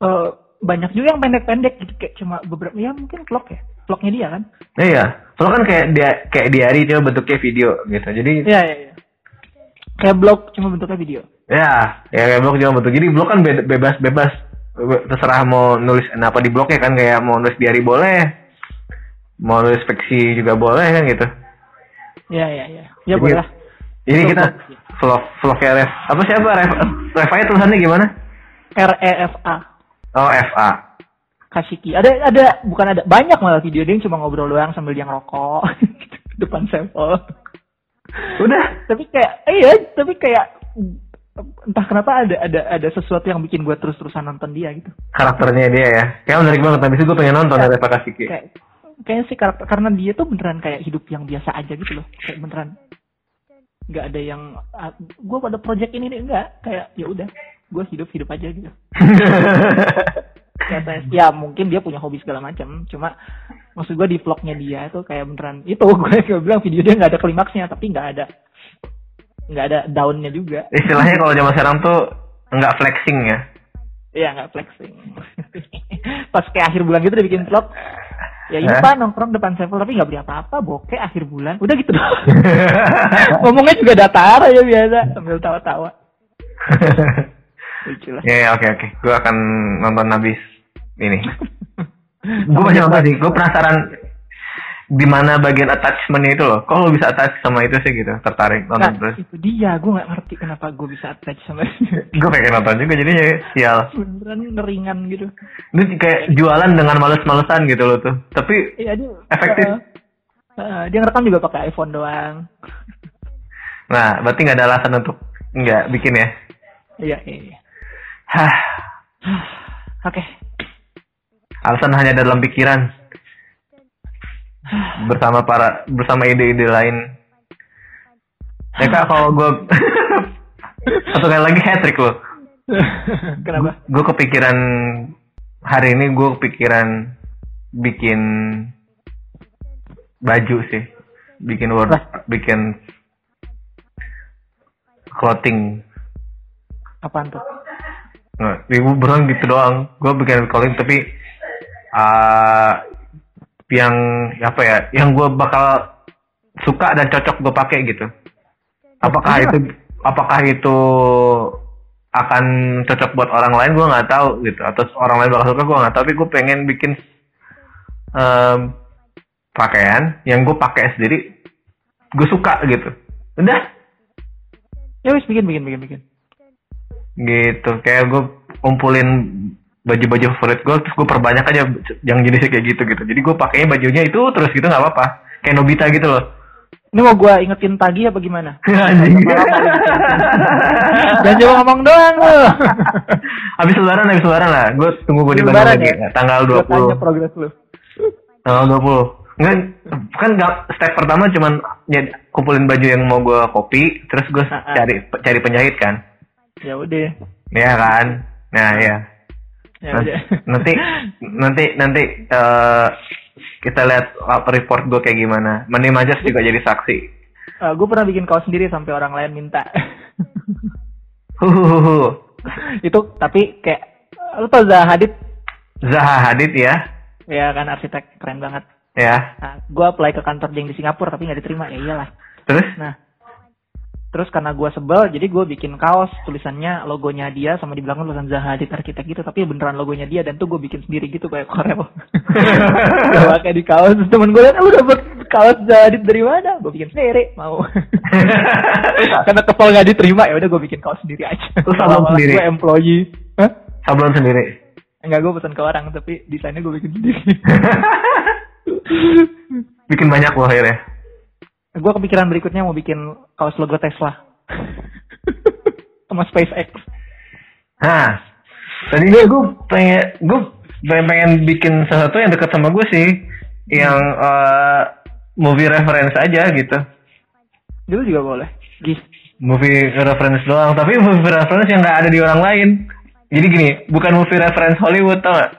S2: eh, banyak juga yang pendek-pendek gitu kayak cuma beberapa ya mungkin vlog ya vlognya dia kan
S1: Iya, vlog kan kayak dia kayak diary cuma bentuknya video gitu. Jadi
S2: iya iya iya kayak blog cuma bentuknya video
S1: ya, ya kayak vlog cuma bentuk. Jadi vlog kan be- bebas-bebas Be- terserah mau nulis apa di blognya kan kayak mau nulis diary boleh, mau nulis fiksi juga boleh kan gitu.
S2: iya iya iya ya
S1: Jadi-
S2: boleh lah Vlog,
S1: kita
S2: vlog.
S1: vlog vlognya Ref. Apa siapa Ref? Refanya tulisannya gimana?
S2: R E F A
S1: Oh FA.
S2: Kashiki. Ada ada bukan ada banyak malah video dia yang cuma ngobrol doang sambil dia ngerokok depan sampel.
S1: Udah.
S2: Tapi kayak iya, tapi kayak entah kenapa ada ada ada sesuatu yang bikin gue terus-terusan nonton dia gitu.
S1: Karakternya dia ya. Kayak menarik banget. Itu gue pengen nonton
S2: Ya.
S1: Reva Kasiki.
S2: Kayak kayaknya sih karakter karena dia tuh beneran kayak hidup yang biasa aja gitu loh. Kayak beneran nggak ada yang gue pada project ini nih enggak kayak ya udah gue hidup hidup aja gitu katanya ya mungkin dia punya hobi segala macam cuma maksud gue di vlognya dia itu kayak beneran itu gue gue bilang video dia nggak ada klimaksnya tapi nggak ada nggak ada daunnya juga.
S1: Istilahnya kalau zaman sekarang tuh nggak flexing ya.
S2: Iya nggak flexing. Pas kayak akhir bulan gitu dia bikin vlog. Ya ini pak nongkrong depan sevel tapi nggak beli apa-apa bokeh akhir bulan. Udah gitu doang. Ngomongnya juga datar aja biasa sambil tawa-tawa lucu lah
S1: Ya, ya, oke oke. Gue akan nonton habis ini. Gue banyak nonton sih. Gue penasaran di mana bagian attachmentnya itu loh. Kok lo bisa attach sama itu sih gitu? Tertarik
S2: Nah,
S1: nonton terus.
S2: itu dia gue nggak ngerti kenapa gue bisa attach sama dia
S1: Gue pengen nonton juga jadinya sial.
S2: beneran ngeringan gitu
S1: Ini kayak jualan dengan males-malesan gitu loh tuh. Tapi
S2: iya dia
S1: Efektif.
S2: Eh, eh, dia ngerekam juga pakai iPhone doang
S1: nah, berarti nggak ada alasan untuk nggak bikin ya.
S2: iya iya iya.
S1: Hah,
S2: oke
S1: alasan hanya dalam pikiran. Bersama para bersama ide-ide lain. Ya kak, kalau gue satu kali lagi hat trick loh.
S2: kenapa
S1: gue kepikiran hari ini gue kepikiran bikin baju sih bikin word
S2: Lah.
S1: bikin clothing
S2: apaan tuh
S1: nah, ibu beneran gitu doang. Gue bikin clothing tapi ah yang apa ya yang gue bakal suka dan cocok gue pakai gitu. Apakah
S2: iya.
S1: itu apakah itu akan cocok buat orang lain gue nggak tahu gitu. Atau orang lain bakal suka gue nggak tahu. Tapi gue pengen bikin em, pakaian yang gue pakai sendiri gue suka gitu. Udah.
S2: Ya wis bikin bikin bikin bikin
S1: gitu. Kayak gue kumpulin baju-baju favorit gue terus gue perbanyak aja yang jenisnya kayak gitu gitu. Jadi gue pakainya bajunya itu terus gitu nggak apa-apa. Kayak Nobita gitu loh.
S2: Ini mau gue ingetin tagih apa gimana?
S1: Anjing.
S2: dan coba ngomong doang lo
S1: habis lebaran habis lebaran lah. Gue tunggu gue di Bandung lagi.
S2: ya?
S1: tanggal
S2: tanya
S1: 20
S2: progres lu.
S1: Tanggal 20 Enggak, kan nggak step pertama cuman ya, kumpulin baju yang mau gue kopi terus gue
S2: Ah, ah.
S1: cari cari penjahit kan
S2: ya udah.
S1: Ya kan? Nah ya
S2: ya
S1: nanti nanti nanti nanti eh, kita lihat apa report gue kayak gimana. Mani Majas juga jadi saksi.
S2: Gue pernah bikin kaos sendiri sampai orang lain minta.
S1: Huhuhuhu.
S2: itu tapi kayak lu tau Zaha Hadid?
S1: Zaha Hadid ya?
S2: Ya kan arsitek. Keren banget.
S1: Ya.
S2: Nah, gue apply ke kantor di Singapura tapi nggak diterima. Ya iyalah.
S1: Terus?
S2: Nah terus karena gue sebel jadi gue bikin kaos tulisannya logonya dia sama di belakang tulisan Zaha Hadid arsitek gitu. Tapi beneran logonya dia dan tuh gue bikin sendiri gitu kayak korel gue pakai di kaos. Terus temen gue liat "Eh, lu dapet kaos Zaha Hadid dari mana? Gue bikin sendiri mau. Karena kesel nggak diterima ya udah gue bikin kaos sendiri aja.
S1: Lu sablon sendiri?
S2: gue employee. Hah?
S1: sablon sendiri.
S2: Enggak gue pesan ke orang tapi desainnya gue bikin sendiri.
S1: Bikin banyak loh akhirnya
S2: gue kepikiran berikutnya mau bikin kaos logo Tesla sama SpaceX
S1: Nah, tadinya gue pengen gue pengen, pengen bikin sesuatu yang dekat sama gue sih, yang eh, movie reference aja gitu,
S2: itu juga boleh Gih.
S1: movie reference doang. Tapi movie reference yang nggak ada di orang lain. Jadi gini, bukan movie reference Hollywood tau gak?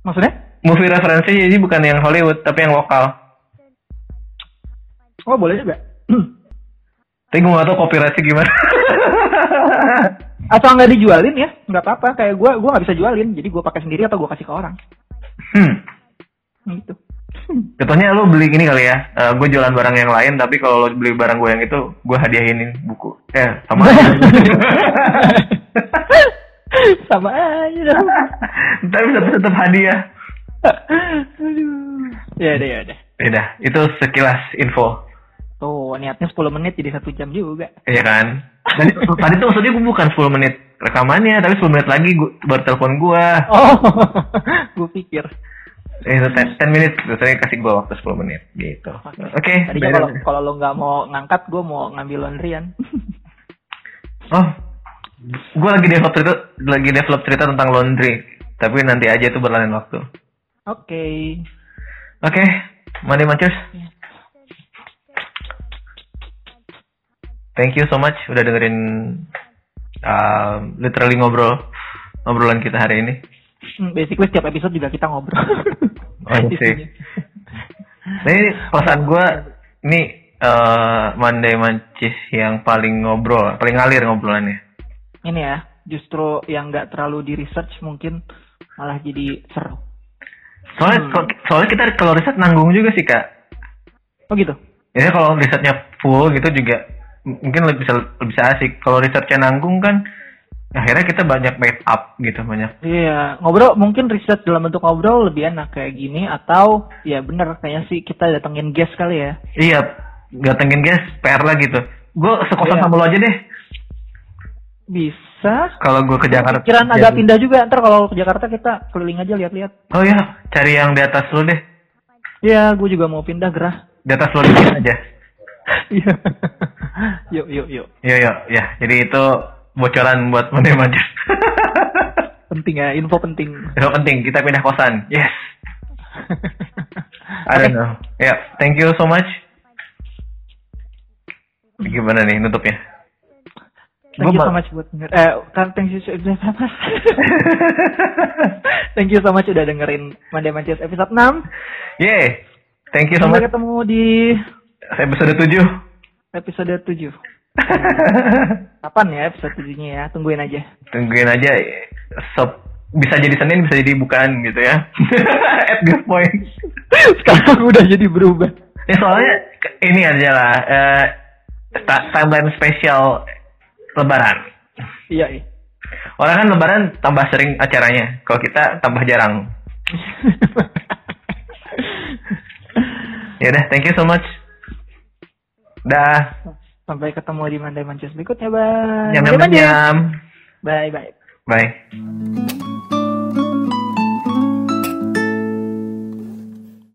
S2: maksudnya
S1: Movie reference jadi bukan yang Hollywood tapi yang lokal.
S2: Oh boleh juga
S1: Tapi gue gak tau copyrightnya gimana.
S2: atau nggak dijualin ya nggak apa-apa kayak gue gue nggak bisa jualin jadi gue pakai sendiri atau gue kasih ke orang
S1: hmm.
S2: gitu
S1: Contohnya lo beli ini kali ya, gue jualan barang yang lain, tapi kalau lo beli barang gue yang itu, gue hadiahinin buku. Eh, sama aja.
S2: sama aja dong
S1: tapi tetap, tetap hadiah.
S2: aduh ya udah ya udah
S1: Beda, itu sekilas info.
S2: Tuh niatnya 10 menit jadi satu jam juga
S1: Iya kan? Tadi, tadi tuh maksudnya gue bukan 10 menit rekamannya, tapi 10 menit lagi gue baru telepon gue.
S2: oh gue pikir
S1: Eh, itu 10, 10 menit, saya kasih gue waktu 10 menit, gitu. Oke.
S2: Tadinya
S1: beda.
S2: kalau kalau lo nggak mau ngangkat, gue mau ngambil laundryan.
S1: Oh, gue lagi develop cerita, lagi develop cerita tentang laundry, tapi nanti aja itu berlalu waktu.
S2: Oke.
S1: Oke, Money Manchers. Thank you so much udah dengerin um, literally ngobrol ngobrolan kita hari ini.
S2: Hmm, Basically setiap episode juga kita ngobrol.
S1: Oh, sih. Nah, ini perasaan gue ini eh Monday Mancis yang paling ngobrol, paling ngalir ngobrolannya.
S2: Ini ya, justru yang nggak terlalu di research mungkin malah jadi seru.
S1: Soalnya
S2: Hmm.
S1: so- soalnya kita kalau riset nanggung juga sih kak.
S2: Oh gitu.
S1: Ya kalau risetnya full gitu juga mungkin lebih bisa lebih bisa asik. Kalau risetnya nanggung kan akhirnya kita banyak make up gitu banyak.
S2: Iya, ngobrol mungkin riset dalam bentuk ngobrol lebih enak kayak gini atau ya bener kayaknya sih kita datengin guest kali ya.
S1: Iya, datengin guys PR lah gitu. Gue sekosan
S2: Iya.
S1: sama lo aja deh.
S2: Bisa.
S1: Kalau gue ke Jakarta.
S2: Pikiran agak pindah juga. Ntar kalau ke Jakarta kita keliling aja lihat-lihat.
S1: Oh iya, cari yang di atas lo deh.
S2: Iya, gue juga mau pindah gerah.
S1: Di atas lo dikit aja.
S2: Iya. yuk, yuk, yuk.
S1: Yo yo, ya. Jadi itu bocoran buat Monday Mancis.
S2: Penting ya, info penting.
S1: Itu penting, kita pindah kosan. Yes. I don't know. Ya, thank you so much. Gimana nih nutupnya?
S2: Thank you so much buat denger. Eh, kan thank you so Thank you so much udah dengerin Monday Mancis episode 6.
S1: Yeay. Thank you so
S2: Sampai
S1: much.
S2: ketemu di
S1: Episode 7.
S2: episode 7. Kapan ya episode 7-nya ya? Tungguin aja.
S1: Tungguin aja. Sob bisa jadi Senin, bisa jadi bukan gitu ya. At this point.
S2: Sekarang udah jadi berubah.
S1: Ya soalnya ini aja lah. ta- timeline spesial Lebaran.
S2: Iya, iya.
S1: Orang kan Lebaran tambah sering acaranya. Kalau kita tambah jarang. Ya udah, thank you so much. Dah.
S2: Sampai ketemu di Monday Mancis berikutnya, bye.
S1: Nyam nyam nyam.
S2: Bye, bye.
S1: Bye.